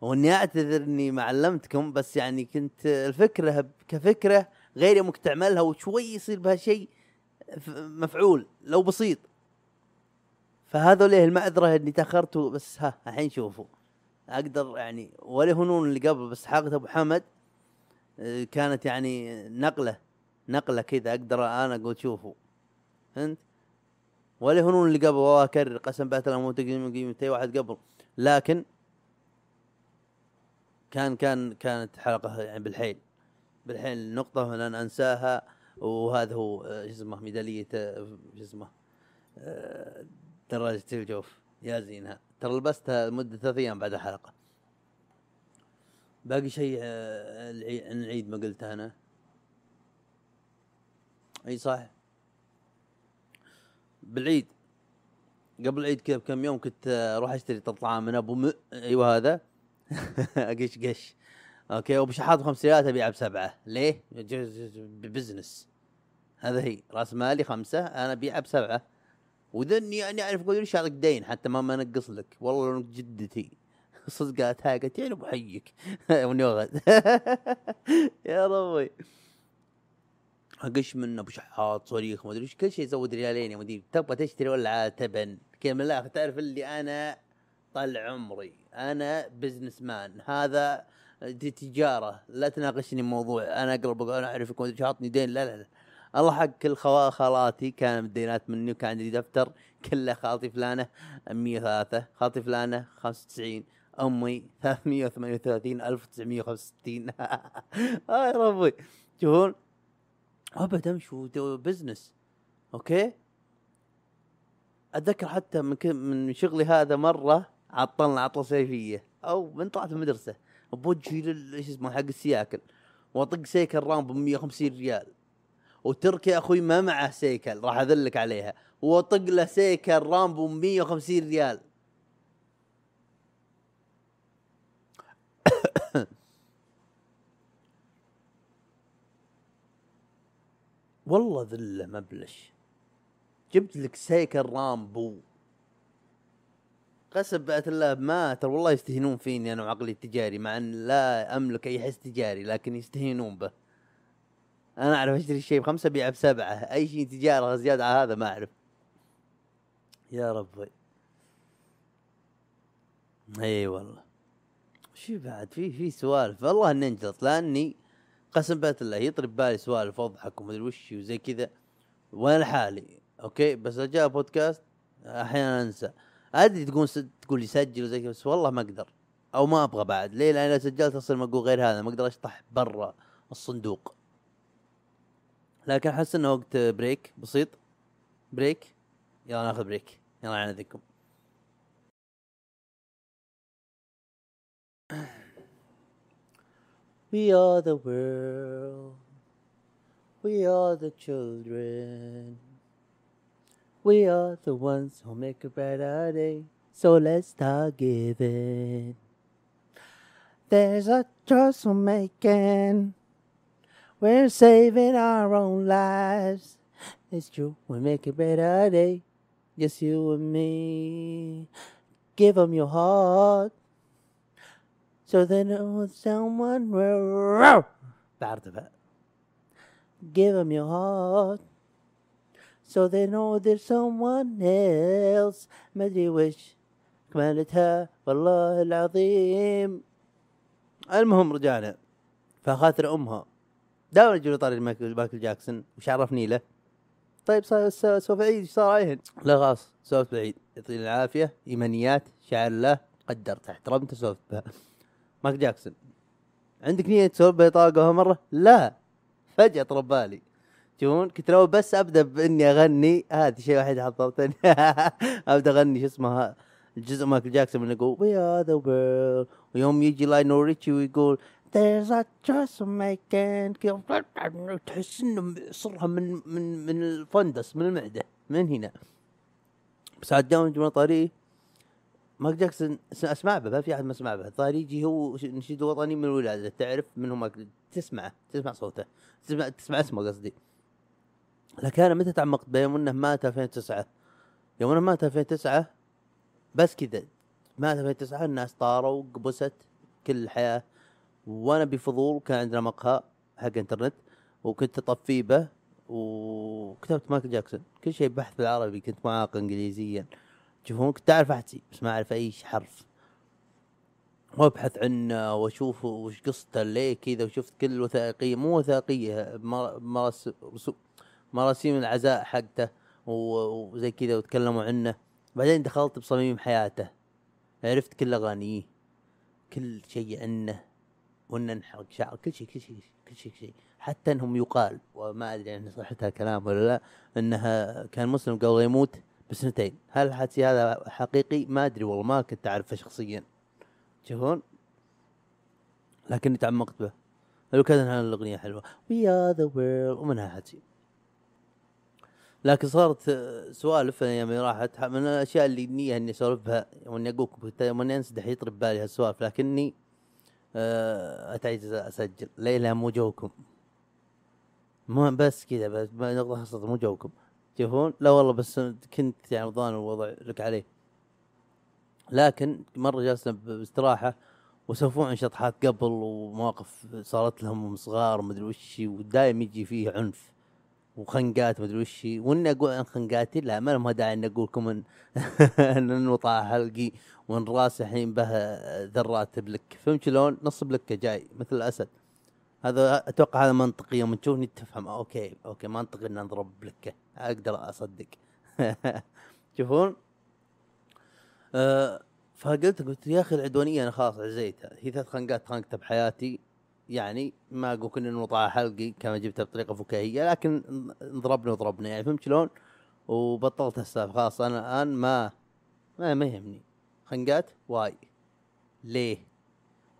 وإني أعتذر إني ما علمتكم بس يعني كنت الفكرة كفكرة غير يومك تعملها وشوي يصير بها شيء مفعول لو بسيط. فهذا ليه المعذرة اني تاخرت بس ها الحين شوفوا. أقدر يعني ولا هنون اللي قبل بس حلقه أبو حمد آه، كانت يعني نقلة نقلة كذا أقدر أنا أقول شوفوا. فهمت؟ ولا هنون اللي قبل والله أكرر قسم لو مو تقييم قيمتي واحد قبل. لكن كان كان كانت حلقة يعني بالحيل. بالحيل نقطة لن أنساها وهذا هو آه، شو اسمه ميدالية آه، شو اسمه آه، دراجة الجوف يا زينها. ترى لبستها لمدة ثلاث أيام بعد الحلقة. باقي شيء العيد ما قلته أنا. أي صح؟ بالعيد. قبل العيد كذا بكم يوم كنت آه، أروح أشتري طعام من أبو م... أيوه هذا. قش قش. أوكي. وبشحاط بخمس ريالات ابيعها بسبعة. ليه؟ بزنس. هذا هي. راس مالي خمسة. أنا ابيعها بسبعة. وذني يعني أعرف أقول ليش أعطيك دين حتى ما ما أنقص لك. والله لو جدتي. صدق قالت هاي قالت يعني أبو حيك. يا ربي. اقش من أبو شحاط صريخ ما أدري كل شيء يزود ريالين يا مدير. تبغى تشتري ولا تبن. كذا من الآخر تعرف اللي أنا طال عمري. أنا businessman هذا دي تجارة. لا تناقشني موضوع أنا أقرب أنا اعرفك ما ادري عطني دين. لا لا لا. الله حق كل خالاتي. كان الدينات مني وكان عندي دفتر. كله خالتي فلانة 103 خالتي فلانة 95 أمي 338 1965 آه يا ربي. تشوفون ابد امشي business okay؟ أتذكر حتى من. من شغلي هذا مرة عطلنا عطلة صيفيه أو من طلعت من المدرسة. بوجهي لل إيش اسمه حق السياكل. وأطق سيكل رام ب 150 ريال. وتركي أخوي ما معه سيكل راح أذلك عليها. وأطق له سيكل رام ب 150 ريال. والله ذله مبلش جبت لك سيكل رامبو. قسم بأت الله ما ترى والله يستهينون فيني أنا وعقلي التجاري مع أن لا أملك أي حس تجاري لكن يستهينون به. أنا أعرف أشتري شيء بخمسة ابيعه بسبعة أي شيء تجارة زيادة على هذا ما أعرف. يا ربي. إي والله. شو بعد؟ في في سوالف. والله إني أنجلط لأني قسم بالله يطري ببالي سوالف اضحك ومدري وش وزي كذا. وأنا لحالي؟ okay بس جاء بودكاست أحيانا أنسى. أدري تقول. تقول لي سجل وزي كذا بس والله ما أقدر. أو ما أبغى بعد. ليه؟ لأن لو سجلت أصير ما أقول غير هذا ما أقدر أشطح برا الصندوق. لكن أحس إنه وقت break بسيط. break يلا ناخذ break يلا على ذكم We are the world. We are the children. We are the ones who make a brighter day. So let's start giving. There's a choice we're making. We're saving our own lives. It's true, we make a better day. Just you and me. Give 'em your heart. So they know someone will. بعرف Give 'em your heart. So they know there's someone else. ما ادري وش كمالتها والله العظيم. المهم رجعنا فخاطر أمها دائما يجون طاري مايكل جاكسون وش عرفني له؟ طيب سوف عيد إيش صار عليهن؟ لا خلاص سولفت بعيد يعطيني العافية إيمانيات شعر الله قدرت احترمت سولفت بها مايكل جاكسون. عندك نية تسولف بها طاقة مرة؟ لا. فجأة طرب بالي. تشوفون كنت لو بس أبدأ بإني أغني. هذا شيء واحد حضرتني. أبدأ أغني شو اسمه الجزء مايكل جاكسون من يقول وي ار ذا ويوم يجي لاينو ريتشي ويقول There's a choice make and تحس إنه صرها من من من الفندس من المعدة من هنا. بس عاد دائما جملة مايكل جاكسون أسمع به ما في أحد ما اسمع به. طاري يجي هو نشيد وطني من الولاده تعرف من هو مايكل تسمعه تسمع صوته تسمع تسمع اسمه قصدي. لكن أنا متى تعمقت به؟ يوم إنه مات 2009 يوم إنه مات 2009 بس كذا. مات 2009 الناس طاروا قبست كل الحياة. وأنا بفضول كان عندنا مقهى حق إنترنت وكنت اطفيه به وكتبت مايكل جاكسون. كل شيء بحث بالعربي كنت معاق انجليزيا. تشوفون كنت اعرف احكي بس ما أعرف أي حرف. وأبحث عنه وأشوف وش قصته ليه كذا وشفت كل الوثائقية مو وثائقية مراسيم العزاء حقته وزي كذا وتكلموا عنه. بعدين دخلت بصميم حياته. عرفت كل أغانيه كل شيء عنه وإنه نحرق شعر كل شيء كل شيء كل شيء كل شيء. حتى إنهم يقال وما أدري عن صحتها كلام ولا لا إنها كان مسلم قبل يموت. بسنتين. هل الحدث هذا حقيقي؟ ما أدري والله ما كنت أعرفه شخصيا. تشوفون لكني تعمقت به. لو كان الأغنية حلوة. We Are the World ومنها حكي. لكن صارت سوالف اللي راحت. من الأشياء اللي نيه إني أسولف بها وإني أقول يوم اني انسدح يطري ببالي هالسوالف لكني آه، أتعجز أسجل. ليه لا مو جوكم. مو بس كذا بس نقطة خاصة مو جوكم. تشوفون لا والله بس كنت يعني رمضان الوضع لك عليه. لكن مرة جلسنا باستراحة وسوفوا عن شطحات قبل ومواقف صارت لهم صغار ومدري وش ودايم يجي فيه عنف وخنقات مدري وش. وإني أقول عن خنقاتي لا ما لهم داعي إني أقول لكم إن انوطع حلقي وإن راسي الحين به ذرات بلك. فهمت شلون؟ نص بلكة جاي مثل الأسد. هذا أتوقع هذا منطقي. يوم تشوفني تفهم. okay okay منطقي ان أضرب بلكه أقدر أصدق. تشوفون؟ أه فقلت قلت يا أخي العدوانية أنا خلاص عزيتها. هي ثلاث خنقات خنقتها بحياتي يعني ما أقول كنا نوطع حلقي كما جبتها بطريقة فكاهية لكن ضربنا وضربنا يعني فهمت شلون؟ وبطلت السالفه خلاص أنا الآن ما ما ما يهمني. خنقات why ليه؟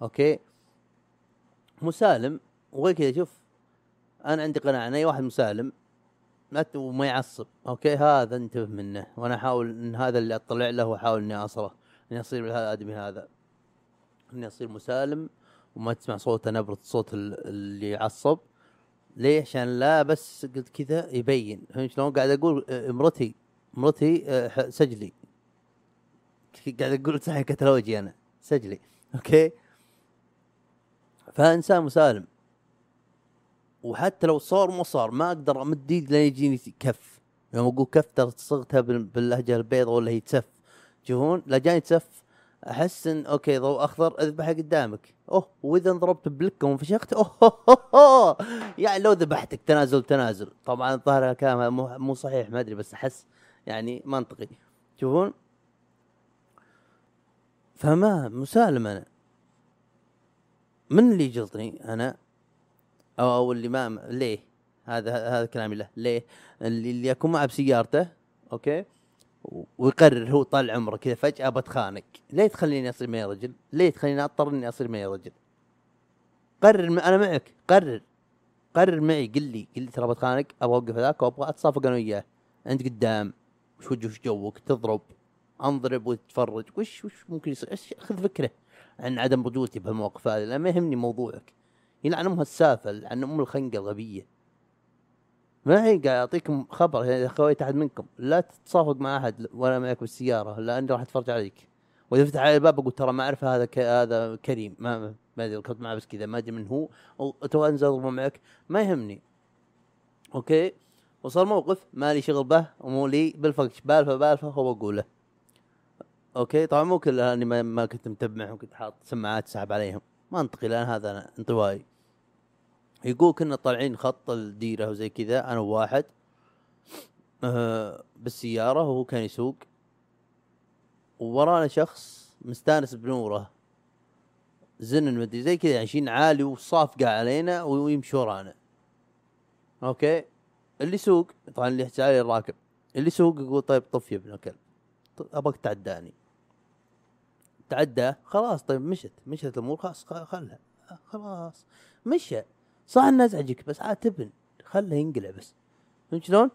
okay؟ مسالم وغير كذا شوف أنا عندي قناعة ان أي واحد مسالم وما يعصب okay؟ هذا انتبه منه وأنا أحاول إن هذا اللي أطلع له وأحاول إني أصله إني أصير مثل هذا الادمي هذا. إني أصير مسالم وما تسمع صوته نبرة صوت ال- اللي يعصب. ليه؟ عشان لا بس قلت كذا يبين. فهمت شلون؟ قاعد أقول آه، مرتي مرتي آه، سجلي. قاعد أقول صحيح كتالوجي أنا سجلي okay؟ فإنسان مسالم. وحتى لو صار ما صار ما أقدر أمد إيدي لين يجيني كف. يوم أقول كف ترى صغتها بال- باللهجه البيضاء ولا هي تسف. تشوفون لا جاني تسف. أحس إن أوكي ضوء أخضر اذبحه قدامك. أوه وإذا ضربت بلكه وانفشخت أوه هو هو. يعني لو ذبحتك تنازل تنازل. طبعا الظاهر الكلام مو صحيح ما أدري بس أحس يعني منطقي. تشوفون فما مسالم أنا. من اللي يجلطني؟ أنا أو اللي ما ليه؟ هذا هذا كلامي له. ليه؟ اللي, يكون معه بسيارته أوكي؟ ويقرر هو طال عمره كذا فجأة بتخانق ليه تخليني أصير معي رجل؟ ليه تخليني أضطر إني أصير معي رجل؟ قرر م- أنا معك. قرر. قرر معي. قل لي. قل لي ترى بتخانق أبغى أوقف هذاك وابغى أتصافق أنا وياه. أنت قدام. وش وجه وش جوك؟ تضرب. انضرب وتتفرج وش وش ممكن يصير؟ خذ فكرة عن عدم رجولتي بهالمواقف هذه لأن ما يهمني موضوعك. يلعن امها السالفه لعن أم الخنقة الغبية. ما هي قاعد اعطيكم خبر إذا خويت أحد منكم لا تتصافق مع أحد ولا معك بالسيارة لأني راح أتفرج عليك. وإذا فتح علي الباب أقول ترى ما أعرف هذا ك... هذا كريم ما ما أدري كنت معه بس كذا ما أدري من هو. تو أنزل معك ما يهمني. okay؟ وصار موقف مالي شغل به ومو لي بالفقش. بالفه بالفه هو اقوله okay؟ طبعا مو كلها اني ما, ما كنت متبعهم كنت حاط سماعات سحب عليهم. منطقي لأن هذا انطوائي. يقول كنا طالعين خط الديرة وزي كذا أنا وواحد. آه بالسيارة وهو كان يسوق. وورانا شخص مستانس بنوره. زن مدري زي كذا يعني شين عالي وصافقه علينا ويمشي ورانا. okay؟ اللي يسوق طبعا اللي يحكي علي الراكب. اللي يسوق يقول طيب طف يا ابن الكلب. ط- أبغاك تعداني. تعدى خلاص طيب مشت. مشت الأمور خلاص خلها. خلاص. مشى. صح انه ازعجك بس عاد تبن خله ينقلع بس. فهمت شلون؟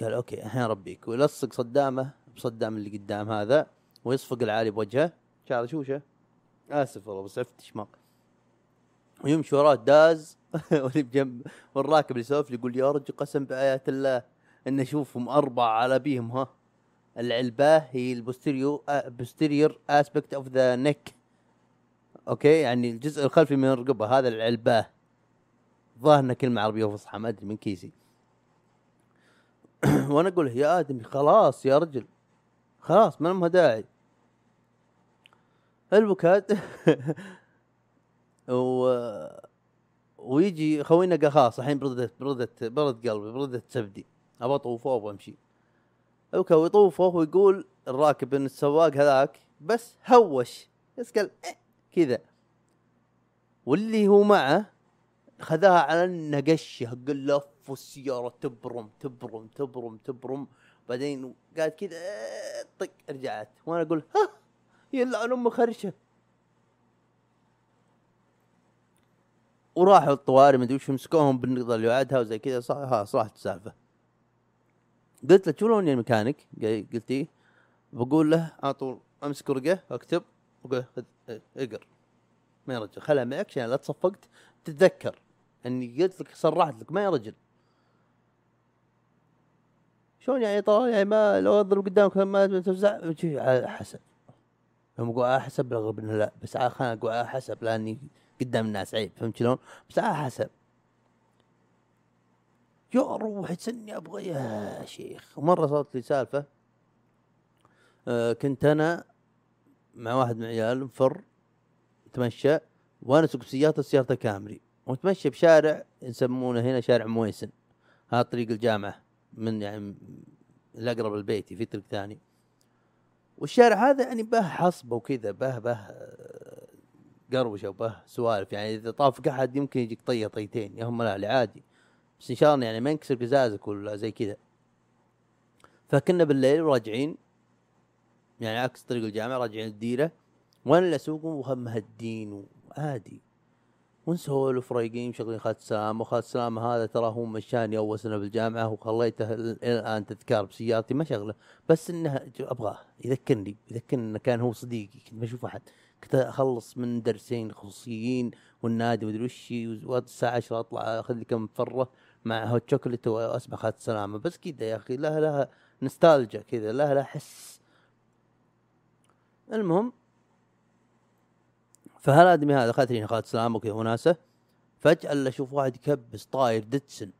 قال okay الحين اربيك ويلصق صدامه بصدام اللي قدام هذا ويصفق العالي بوجهه. شعر شوشه آسف والله بس عفت شماغ ويمشي وراه داز واللي بجنب والراكب اللي لي يقول يا رجل قسم بآيات الله إن أشوفهم اربعه على بيهم ها. العلبة هي ال posterior posterior aspect of the neck okay يعني الجزء الخلفي من الرقبه هذا العلبة. ظاهر انها كلمة عربية فصحى ما أدري من كيسي. وأنا أقول يا آدمي خلاص يا رجل خلاص ما لها داعي. البكاد و ويجي خوينا قال خلاص الحين بردت بردت برد قلبي بردت سبدي ابى اطوفه وأبغى أمشي. أوكي ويطوفه ويقول الراكب ان السواق هذاك بس هوش بس قال إيه كذا. واللي هو معه خذاها على انه قال لف والسياره تبرم تبرم تبرم تبرم. بعدين قالت كذا إيه، طق رجعت. وأنا أقول ها يلعن أم خرشة. وراحوا الطوارئ مدري وش مسكوهم بالنقطة اللي وعدها وزي كذا صح خلاص راحت السالفه قلت له شو لون الميكانيك قال- قلت إيه. بقول له على طول أمسك ورقة أكتب. وقول اقر ما يا رجل خلها معك عشان لا تصفقت تتذكر. اني قلت لك صرحت لك ما يا رجل. شلون يعني طال يعني ما لو أضرب قدامك ما تفزع شي على حسب. يوم أقول على حسب الاغلب انه لا. بس على خليني أقول على حسب لأني قدام الناس عيب. فهمت شلون؟ بس على حسب. يا روح تسني أبغى. يا شيخ. ومره صارت لي سالفة. آه كنت أنا مع واحد من عيال مفر نتمشى وأنا أسوق سيارته سيارته كامري. ونتمشى بشارع يسمونه هنا شارع مويسن. هذا طريق الجامعة من يعني الأقرب لبيتي في طريق ثاني. والشارع هذا يعني به حصبه وكذا به به قروشه وبه سوالف. يعني إذا طافك أحد يمكن يجيك طية طيتين يا هم لا عادي. بس إن شاء الله يعني ما ينكسر قزازك ولا زي كذا. فكنا بالليل راجعين يعني عكس طريق الجامعة راجعين الديرة وأنا اللي اسوق وهم مهدين وعادي. ونسولف رايقين مشغلين خالد سلامه وخالد سلامه هذا ترى هو مشاني اول سنه بالجامعة وخليته ال- إلى الآن تذكار بسيارتي ما شغلة. بس إنه أبغاه يذكرني يذكرني إنه كان هو صديقي كنت بشوف أحد. كنت أخلص من درسين خصوصيين والنادي مدري وش والساعة 10 أطلع أخذ لي كم فرة مع هوت شوكولات وأسمع خالد سلامة. بس كذا يا أخي لها لها نستالجا كذا لها لها حس المهم فهالادمي هذا؟ اخذت لي خالد سلامه وكذا وناسه فجأة الا أشوف واحد يكبس طاير ديتسن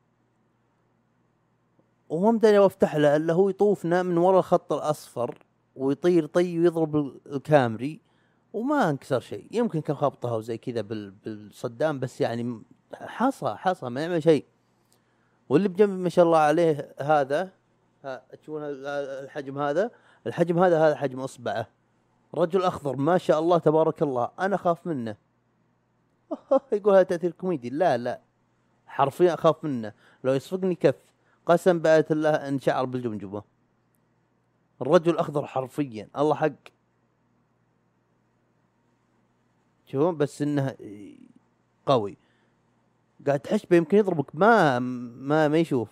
وما مداني أفتح له الا هو يطوفنا من ورا الخط الأصفر ويطير طي ويضرب ال- الكامري وما انكسر شيء. يمكن كان خبطها وزي كذا بال- بالصدام بس يعني حصى حصى ما يعمل شيء. واللي بجنبي ما شاء الله عليه هذا تشوفون ال- الحجم هذا؟ الحجم هذا هذا حجم أصبعه. رجل أخضر ما شاء الله تبارك الله أنا أخاف منه. يقول هذا تأثير كوميدي. لا لا حرفيا أخاف منه. لو يصفقني كف قسم بآية الله إن شعر بالجمجمه الرجل الاخضر حرفيا الله حق. شوفون بس إنه قوي. قاعد به يمكن يضربك. ما ما ما يشوف.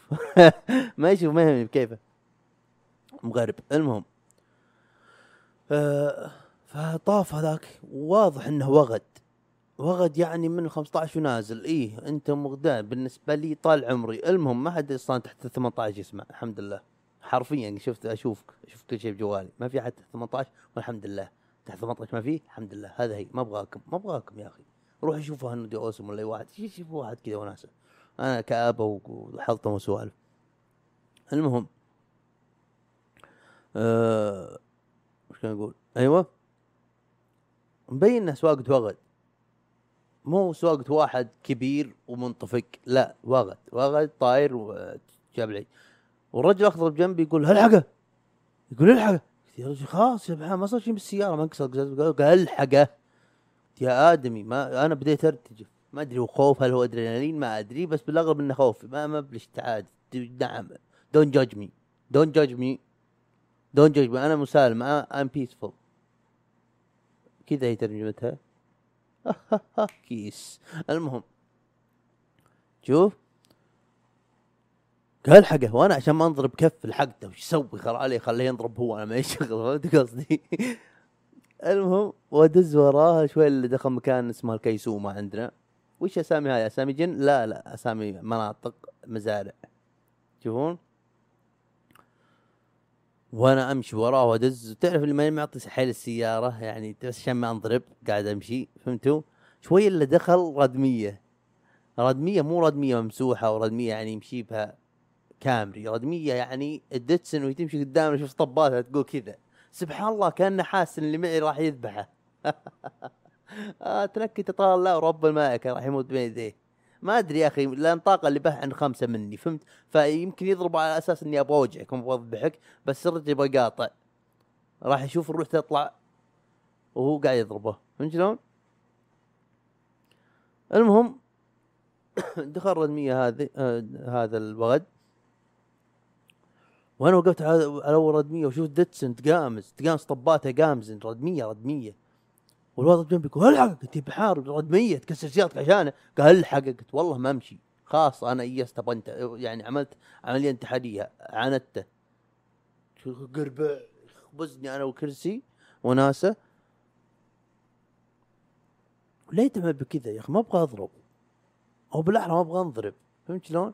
ما يشوف ما يهمني بكيفه مغرب. المهم فطاف هذاك واضح إنه وغد. وغد يعني من 15 ونازل. إيه أنت مغدان بالنسبة لي طال عمري. المهم ما حد أصلا تحت 18 يسمع. الحمد لله. حرفيا شفت أشوفك. أشوف كل شيء بجوالي. ما في حد تحت 18 والحمد لله. تحت 18 ما في؟ الحمد لله. هذا هي. ما أبغاكم. ما أبغاكم يا أخي. روح شوفوا هندي أوسم ولا أي واحد. شوفوا واحد كذا وناسة. أنا كابه وحلطم وسوالف المهم آه وش كان أقول؟ أيوه. مبين انه سواقة وغد. مو سواقة واحد كبير ومنطفق لا وغد. وغد طاير وجاب لي والرجل الاخضر بجنبي يقول الحقه يقول الحقه يا رجل خلاص يا ما صار شيء بالسيارة ما انكسر. قال الحقه يا آدمي ما أنا بديت أرتجف. ما أدري هو خوف هل هو أدرينالين؟ ما أدري بس بالاغلب إنه خوف ما ما بلش تعاد نعم. don't judge me don't judge me don't me أنا مسالم. I'm peaceful كذا هي ترجمتها. كيس المهم. شوف. قال حقه وأنا عشان ما أنضرب كف لحقته وش يسوي؟ خل عليه خليه ينضرب هو. أنا ما يشغل فهمت قصدي؟ المهم وأدز وراه شوي اللي دخل مكان اسمه الكيسومه عندنا. وش أسامي هاي؟ أسامي جن؟ لا لا أسامي مناطق مزارع. تشوفون وأنا امشي وراه وادز تعرف اللي ماني معطي حيل السيارة يعني بس عشان ما انضرب قاعد امشي فهمتوا؟ شوي اللي دخل ردمية. ردمية مو ردمية ممسوحة وردمية يعني يمشي بها كامري. ردمية يعني الدتسن وهي تمشي قدامنا شوف طباتها تقول كذا. سبحان الله كأنه حاس ان اللي معي راح يذبحه. آه تنكت طال الله ورب الملائكة راح يموت بين يديه. ما أدري يا أخي لأن طاقة اللي به عند خمسة مني فهمت؟ فيمكن يضرب على أساس إني أبغى اوجعك أبغى اذبحك بس الرجل يبغى قاطع راح يشوف الروح تطلع وهو قاعد يضربه فهمت شلون؟ المهم دخل الردمية هذه آه هذا الوغد وأنا وقفت على أول ردميه وشوف ديتسن تقامز تقامز طباته قامز ردميه ردميه والوضع جنبي يقول الحق قلت بحارب ردميه تكسر سيارتك عشانه؟ قال الحق قلت والله ما أمشي. خلاص أنا ايست أبغى يعني عملت عملية انتحارية عاندته. قربع خبزني أنا وكرسي وناسة. ليه تعمل بكذا يا أخي ما أبغى أضرب. أو بالأحرى ما أبغى أنضرب. فهمت شلون؟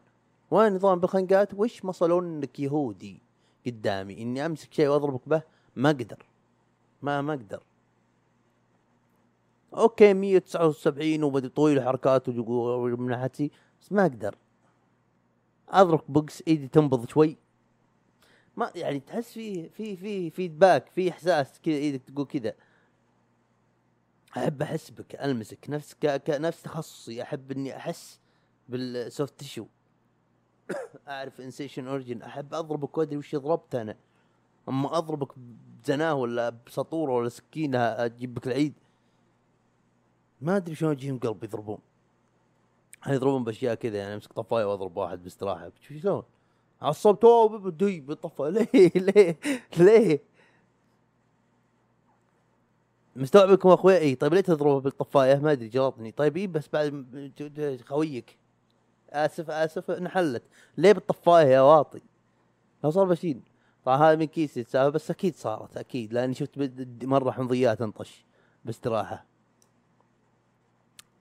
وين نظام بالخنقات وش مصلون انك يهودي قدامي؟ إني أمسك شيء وأضربك به ما أقدر. ما ما أقدر. okay 179 و body طويل حركات وجو- من ناحيتي بس ما أقدر. أضرب بوكس إيدي تنبض شوي. ما يعني تحس في في في feedback في إحساس كذا إيدك تقول كذا. أحب أحس بك ألمسك نفس ك... ك... نفس تخصصي. أحب إني أحس بال soft tissue أعرف insertion origin أحب أضربك وأدري وش ضربت أنا. أما أضربك بزناة ولا بسطورة ولا سكينة أجيب بك العيد. ما أدري شلون يجيهم قلب يضربون. هل يضربون بأشياء كذا يعني أمسك طفاية وأضرب واحد باستراحة. شلون؟ عصبته بدي بالطفايه ليه؟ ليه؟ ليه؟ مستوعبكم أخوي اي طيب ليه تضربه بالطفاية؟ ما أدري جلطني طيب اي بس بعد خويك. آسف آسف انحلت ليه بالطفاية يا واطي؟ لو صار بشيل. طبعا هذا من كيسي بس أكيد صارت أكيد. لأني شفت مرة حمضيات انطش باستراحة.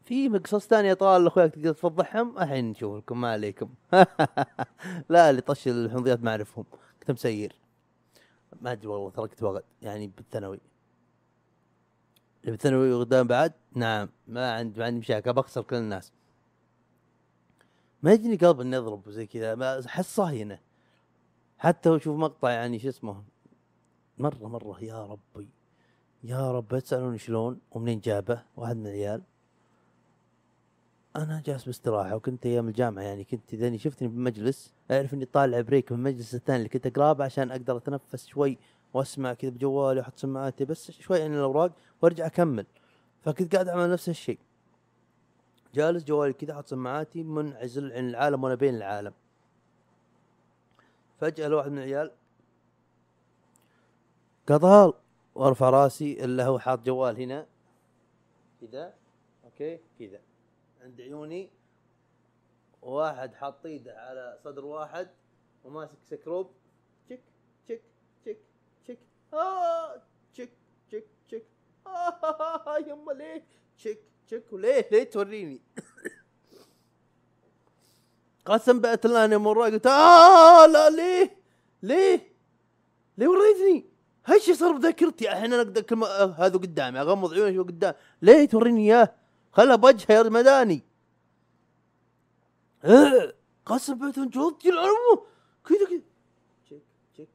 في قصص ثانية طال اخوياك تقدر تفضحهم؟ الحين نشوف لكم ما عليكم. لا اللي طش الحمضيات ما أعرفهم. كنت مسير ما أدري والله تركت وقت. يعني بالثانوي. اللي بالثانوي قدام بعد؟ نعم. ما عندي ما عندي مشاكل. بخسر كل الناس. ما يجيني قلب إني أضرب زي كذا. ما أحس صهينة. حتى أشوف مقطع يعني شو اسمه؟ مرة مرة. يا ربي. يا رب. تسألوني شلون. ومنين جابه؟ واحد من العيال. أنا جالس باستراحة وكنت أيام الجامعة يعني كنت إذا شفتني بمجلس أعرف إني طالع بريك من المجلس الثاني اللي كنت أقرأه عشان أقدر أتنفس شوي وأسمع كذا بجوالي وأحط سماعاتي بس شوي عن الأوراق وأرجع أكمل. فكنت قاعد أعمل نفس الشيء. جالس جوالي كذا حاط سماعاتي منعزل عن العالم وأنا بين العالم. فجأة الواحد من العيال قطال وأرفع راسي إلا هو حاط جوال هنا. كذا okay كذا. عند عيوني واحد حاط ايده على صدر واحد وماسك سكروب تشك تشك تشك تشك آه تشك تشك تشك آه يما ليه؟ تشك تشك وليه؟ ليه توريني؟ قسم بأت الله اني مره قلت آه لا ليه؟ ليه؟ ليه وريتني؟ هالشي صار بذاكرتي الحين أنا أقدر آه هذا قدامي أغمض عيوني قدام. ليه توريني إياه؟ خلها بوجهه يا مداني آه، قسم بيت جلطت العلم كذا كذا. تشيك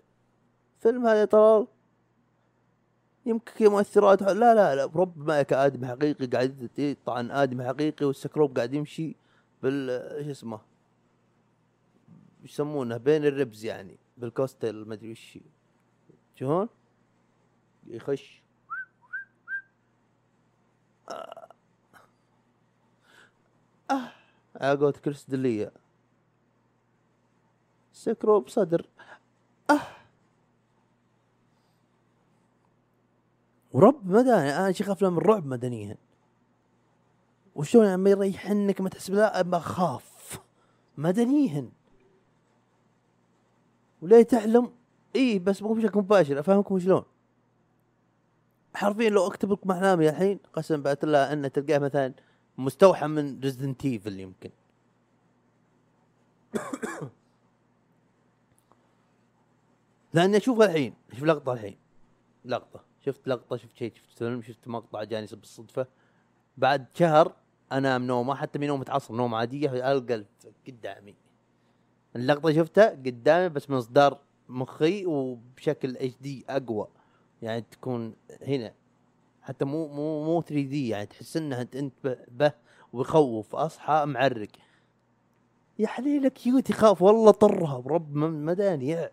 فيلم هذا يا طلال؟ يمكن مؤثرات. لا لا لا رب ما كآدم حقيقي قاعد يطعن آدم حقيقي والسكروب قاعد يمشي بال إيش اسمه؟ يسمونه بين ال ribs يعني بال costal ما أدري وش. شلون؟ يخش. آه. على قولة كريس ديليا. سكروب صدر. آه. ورب مدني أنا شيخ أفلام الرعب مدنيا. وشلون ما يريحنك ما تحس لا ما اخاف مدنيا. وليه تحلم إي بس مو بشكل مباشر أفهمكم شلون. حرفيا لو أكتب لكم أحلامي الحين قسم بات الله ان تلقاه مثلا مستوحى من Resident Evil يمكن. لأني اشوفها الحين أشوف لقطة الحين. لقطة. شفت لقطة شفت شيء شفت فيلم شفت مقطع جاني بالصدفه بعد شهر أنام نومه حتى من نومه عصر نوم عادية ألقى قدامي. اللقطة شفتها قدامي بس من اصدار مخي وبشكل HD أقوى. يعني تكون هنا. حتى مو مو مو 3D يعني تحس انها أنت به- ويخوف أصحى معرق. يا حليله cute يخاف والله طرها برب مداني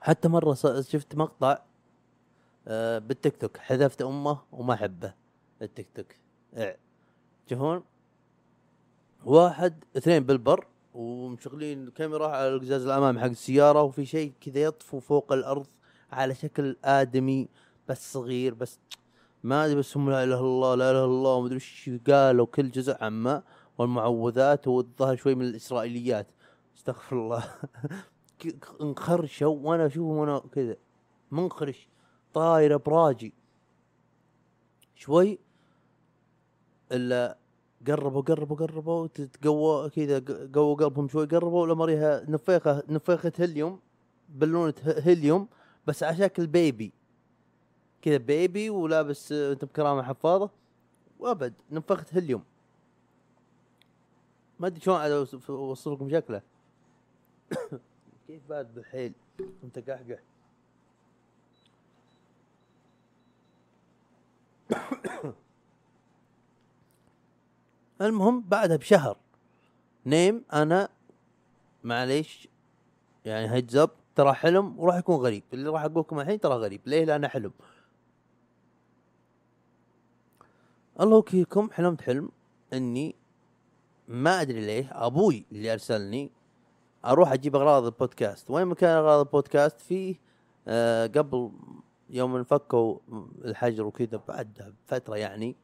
حتى مرة شفت مقطع آه، بالتيك توك حذفت أمه وما أحبه التيك توك. تشوفون واحد اثنين بالبر ومشغلين الكاميرا على القزاز الأمامي حق السيارة وفي شيء كذا يطفو فوق الأرض على شكل آدمي. بس صغير بس ما أدري بس هم لا إله إلا الله لا إله إلا الله وما أدري وش قالوا كل جزء عما والمعوذات والظاهر شوي من الإسرائيليات. استغفر الله. انخرشوا وأنا أشوفهم وأنا كذا. منخرش طايره براجي. شوي إلا قربوا قربوا قربوا تقوى كذا قووا قلبهم شوي قربوا لما ريها نفيخه نفيخه هيليوم بالونة ه- هيليوم بس على شكل بيبي كذا بيبي ولابس أنت بكرامة حفاضة. وأبد نفخه هيليوم ما أدري شلون اوصل لكم شكله. كيف بارد بالحيل؟ انت قحقح. المهم بعدها بشهر. نيم أنا معليش. يعني heads up ترى حلم وراح يكون غريب. اللي راح أقول لكم الحين ترى غريب. ليه؟ لأنه حلم. الله يوكيكم حلمت حلم إني ما أدري ليه أبوي اللي أرسلني أروح أجيب أغراض البودكاست. وين مكان أغراض البودكاست؟ فيه آه قبل يوم انفكوا الحجر وكذا بعد فترة يعني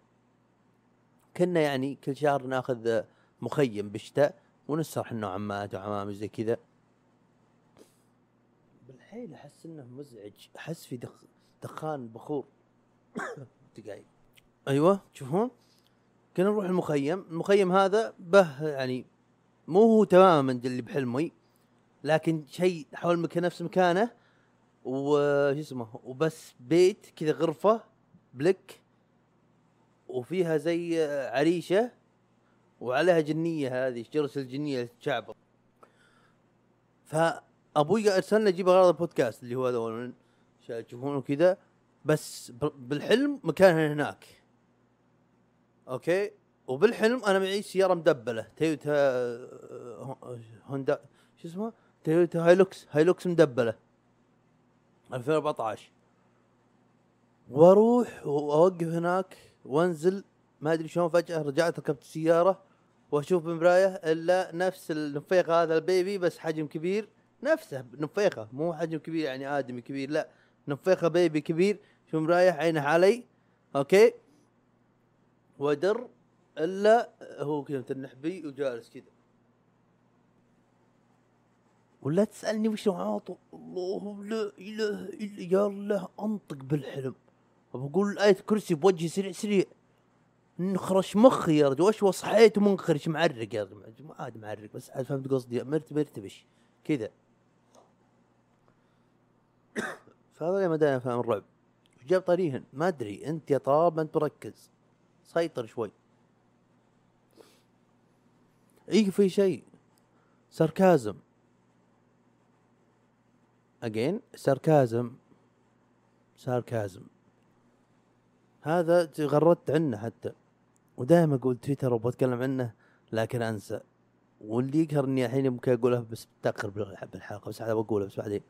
كنا يعني كل شهر ناخذ مخيم بالشتاء ونسرح انه عمات وعمام زي كذا. بالحيل أحس إنه مزعج أحس في دخ... دخان بخور. دقايق. أيوه تشوفون كنا نروح المخيم. المخيم هذا به يعني مو هو تماما اللي بحلمي لكن شيء حول مكان نفس مكانه وش اسمه وبس بيت كذا غرفة بلك وفيها زي عريشة وعليها جنية هذه جرس الجنية تشعبط فأبوي ارسلنا أجيب أغراض البودكاست اللي هو هذول شا- تشوفونه كذا بس بالحلم مكانها هناك. okay؟ وبالحلم أنا معي سيارة مدبلة تويوتا آه، هوندا شو اسمه تويوتا هايلوكس هايلوكس مدبلة. 2014 وأروح وأوقف هناك وأنزل ما أدري شلون فجأة رجعت ركبت السياره وأشوف بمراية إلا نفس النفيخه هذا البيبي بس حجم كبير. نفسه نفيخه مو حجم كبير يعني آدمي كبير لا نفيخه بيبي كبير شوف مرايه عينه علي. أوكي؟ ودر إلا هو كذا متنح بي وجالس كذا. ولا تسألني وش عاطو؟ الله لا إله إلا يا الله أنطق بالحلم. بقول آية كرسي بوجهي سريع سريع. نخرش مخي يا رجل. وش وصحيت ومنخرش معرق يا رجل؟ ما عاد معرق بس عاد فهمت قصدي. مرت مرتبش كذا. فهذا ما دام فاهم الرعب. جاب طريهن ما أدري. أنت يا طلال ما أنت مركز. سيطر شوي. اي في شيء؟ ساركازم. اجين ساركازم. ساركازم. هذا تغردت عنه حتى. ودائما أقول تويتر وبتكلم عنه لكن أنسى. واللي يقهر اني الحين ممكن اقوله بس بتاخر بالح- بالحلقة بس هذا بقوله بس بعدين.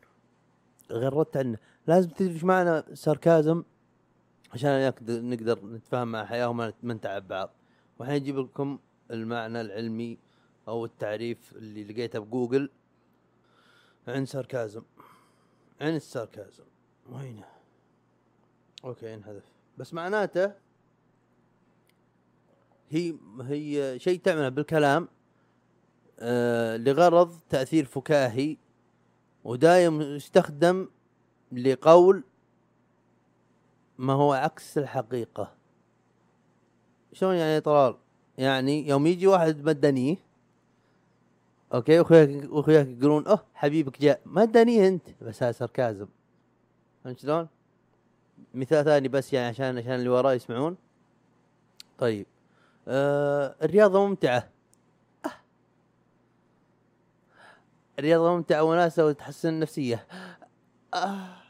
غردت عنه. لازم تدري إيش معنى ساركازم؟ عشان نقدر, نتفاهم مع الحياة وما نت- ما نتعب بعض. والحين أجيب لكم المعنى العلمي أو التعريف اللي لقيته بجوجل عن sarcasm. عن ال sarcasm. وينه؟ أوكي انحذف. بس معناته هي هي شيء تعمله بالكلام آه لغرض تأثير فكاهي ودايم يستخدم لقول ما هو عكس الحقيقة. شلون يعني طلال يعني يوم يجي واحد مدنيه أوكي واخوياك واخوياك يقولون أوه حبيبك جاء. مدنيه أنت بس هذا ساركازم. فهمت شلون؟ مثال ثاني بس يعني عشان عشان اللي وراي يسمعون. طيب. آه الرياضة ممتعة. آه. الرياضة ممتعة وناسة وتحسن النفسية. آه.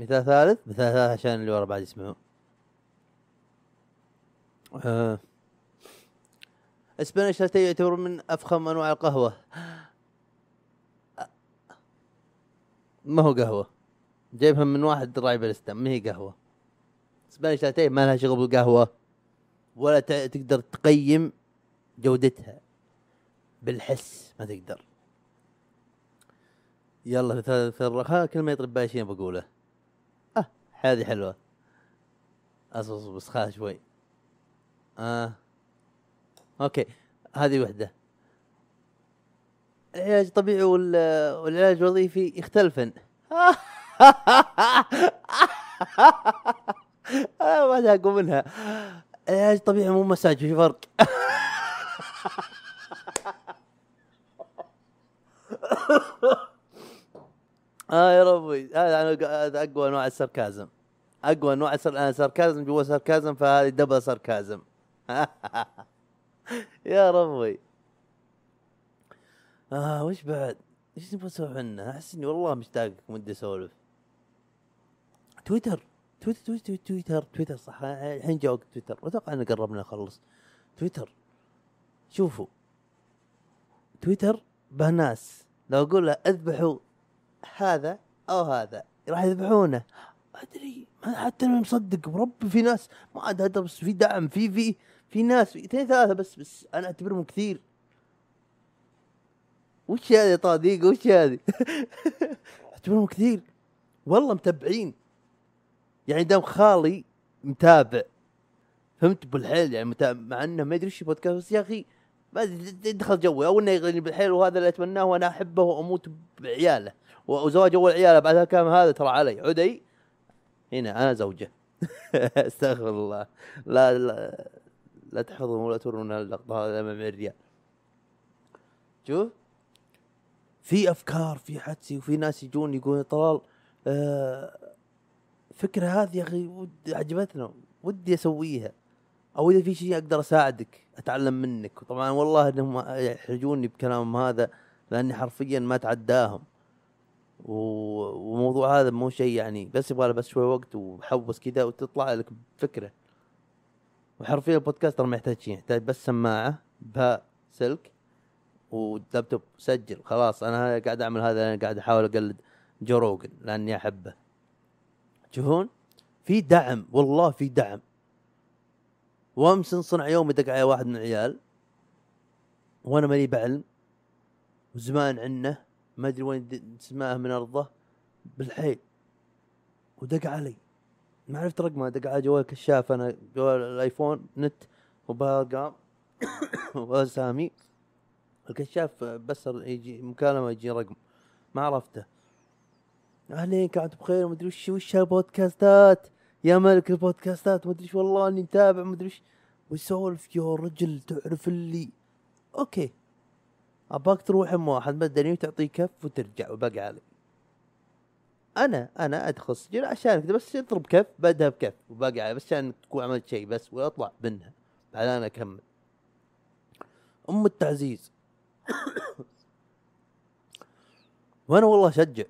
مثال ثالث مثال ثالث عشان اللي ورا بعد يسمعون. آه. اسبانيش لاتيه يعتبر من أفخم أنواع القهوة؟ ما هو قهوة. جايبها من واحد راعي بالستان ما هي قهوة. اسبانيش لاتيه ما لها شغل بالقهوة ولا تقدر تقيم جودتها بالحس ما تقدر. يلا مثال فرق ها كلمه يطرب شيء بقوله. هذه حلوة. اصبر بس خلاص شوي. آه. أوكي. هذه وحدة. العلاج الطبيعي وال- والعلاج الوظيفي يختلفن. أنا ما أدري اقوم منها. العلاج الطبيعي مو مساج في فرق. آه يا ربي. هذا هذا أقوى انواع الساركازم أقوى انواع السر... أنا ساركازم جوا ساركازم فهذه دبل ساركازم يا ربي. آه وش بعد؟ إيش نبغى نسولف عنه؟ أحس إني والله مشتاق ودي أسولف. تويتر. تويتر تويتر تويتر تويتر. صح. الحين جاء وقت تويتر. أتوقع إن قربنا نخلص. تويتر. شوفوا. تويتر به ناس لو أقول له أذبحوا هذا أو هذا راح يذبحونه. أدري حتى أنا مصدق وربي في ناس ما عاد هذا بس في دعم في في في ناس في اثنين ثلاثة بس بس أنا أعتبرهم كثير. وش هذه طاديق وش هذه؟ أعتبرهم كثير. والله متابعين. يعني دام خالي متابع. فهمت؟ بالحيل يعني متابع مع إنه ما ادري إيش بودكاست بس يا أخي ما دخل جوي أو إنه يغني بالحيل وهذا اللي أتمناه وأنا أحبه وأموت بعياله. وزواج أول عياله بعدها كان هذا ترى علي. عدي. هنا أنا زوجة. أستغفر الله. لا لا لا تحفظون ولا ترون اللقطه هذا امام الريال شوف في أفكار في حدسي وفي ناس يجون يقولون طلال آه فكرة هذه يا أخي عجبتنا. ودي أسويها. أو إذا في شيء أقدر أساعدك أتعلم منك. وطبعا والله إنهم يحرجوني بكلامهم هذا لأني حرفيا ما اتعداهم و- وموضوع هذا مو شيء يعني بس يبغى بس شوي وقت وحوس كذا وتطلع لك بفكرة. وحرفيا البودكاست ترى ما يحتاج شيء يحتاج بس سماعة بها سلك ولابتوب سجل. خلاص أنا قاعد أعمل هذا أنا قاعد أحاول أقلد جو روجن لأني أحبه. تشوفون في دعم والله في دعم. وأمس انصنع يوم دق علي واحد من العيال وأنا ماني بعلم وزمان عنه. ما أدري وين سمعه من أرضه بالحيل. ودق علي. ما عرفت رقمه دق على جوال كشاف. أنا جوال الأيفون نت وبارقام واسامي الكشاف بس يجي مكالمة يجي رقم. ما عرفته. أهلين كنت بخير ومدري وش وش هالبودكاستات. يا ملك البودكاستات مدري إيش والله إني متابع مدري إيش ويسولف يا رجل تعرف اللي. أوكي. أباك تروح أم واحد مدني وتعطيه كف وترجع وبقى علي. أنا أنا ادخل السجن عشان كذا بس اضرب كف بعدها بكف وباقي علي بس عشان تكون عملت شيء بس وأطلع منها. بعدين أنا أكمل. أم التعزيز. وأنا والله أشجع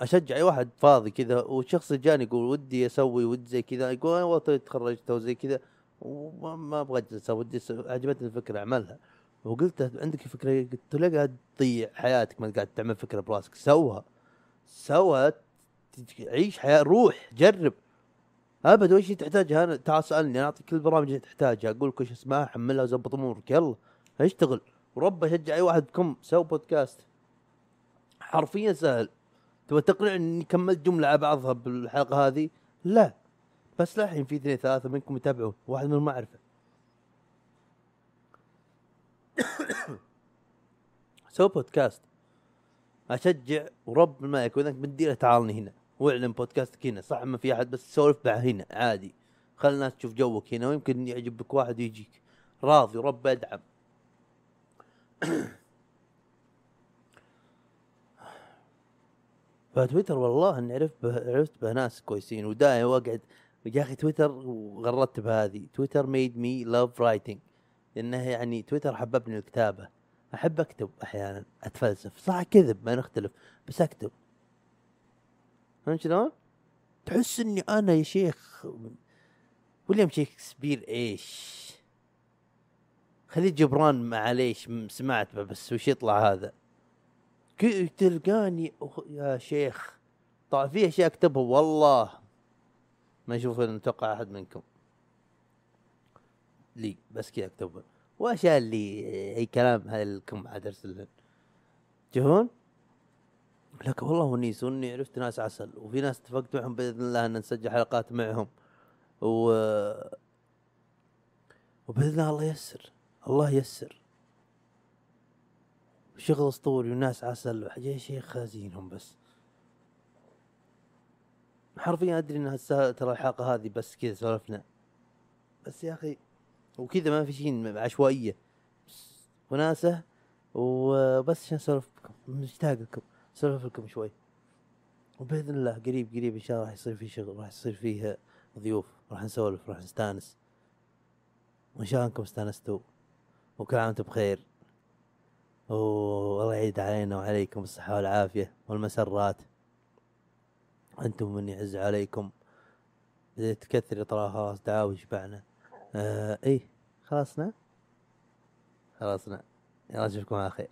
أشجع أي واحد فاضي كذا وشخص جاني يقول ودي أسوي ودي زي كذا يقول أنا والله تخرجت وزي كذا. وما ما أبغى أجلس ودي عجبتني الفكرة أعملها. وقلت عندك فكرة؟ قلت له قاعد تضيع حياتك ما قاعد تعمل فكرة براسك. سوها. سوها عيش حياة روح جرب. أبد وش تحتاجها؟ أنا تعال سألني أنا أعطيك كل البرامج اللي تحتاجها. أقول لك وش اسمها حملها وزبط أمورك. يلا اشتغل. ورب اشجع أي واحد بكم سوي بودكاست. حرفيا سهل. تبغى تقنع إني كملت جملة على بعضها بالحلقة هذه؟ لا. بس للحين في اثنين ثلاثة منكم يتابعون. واحد منهم ما اعرفه سوي بودكاست. أشجع ورب ما يكون انك بتديره تعالني هنا. واعلن بودكاستك هنا صح ما في أحد بس سولف مع هنا عادي. خلي الناس تشوف جوك هنا ويمكن يعجبك واحد ويجيك. راضي ورب أدعم. فتويتر والله إني عرفت به عرفت به ناس كويسين ودائما وأقعد يا أخي تويتر وغردت بهذه. تويتر ميد مي لاف رايتنج لأنه يعني تويتر حببني الكتابة. أحب أكتب أحيانا أتفلسف صح كذب ما نختلف بس أكتب فهمت شلون؟ تحس إني أنا يا شيخ ويليام شكسبير إيش؟ خليل جبران معليش سمعت بس وش يطلع هذا؟ تلقاني. يا شيخ طبعا في أشياء أكتبها والله ما يشوف أتوقع أحد منكم لي بس كذا أكتبها واشياء اللي اي كلام هذا لكم عاد ارسلهن تشوفون؟ لك والله ونيس وإني عرفت ناس عسل وفي ناس اتفقت معهم بإذن الله إن نسجل حلقات معهم. و وبإذن الله الله ييسر الله ييسر. شغل أسطوري وناس عسل وحاجة شيخ خازينهم بس. حرفيا أدري ان ترى الحلقة هذه بس كذا سولفنا. بس يا أخي وكذا ما في شيء عشوائية. وناسة وبس عشان أسولف بكم. مشتاق لكم أسولف لكم شوي. وبإذن الله قريب قريب إن شاء الله راح يصير في شغل راح يصير فيه ضيوف. راح نسولف راح نستانس. وإن شاء الله أنكم استانستوا. وكل عام وأنتم بخير. والله يعيد علينا وعليكم الصحة والعافية والمسرات. أنتم من يعز عليكم. إذا تكثر خلاص دعاوي شبعنا. آه إيه خلصنا خلصنا يلا أشوفكم على خير.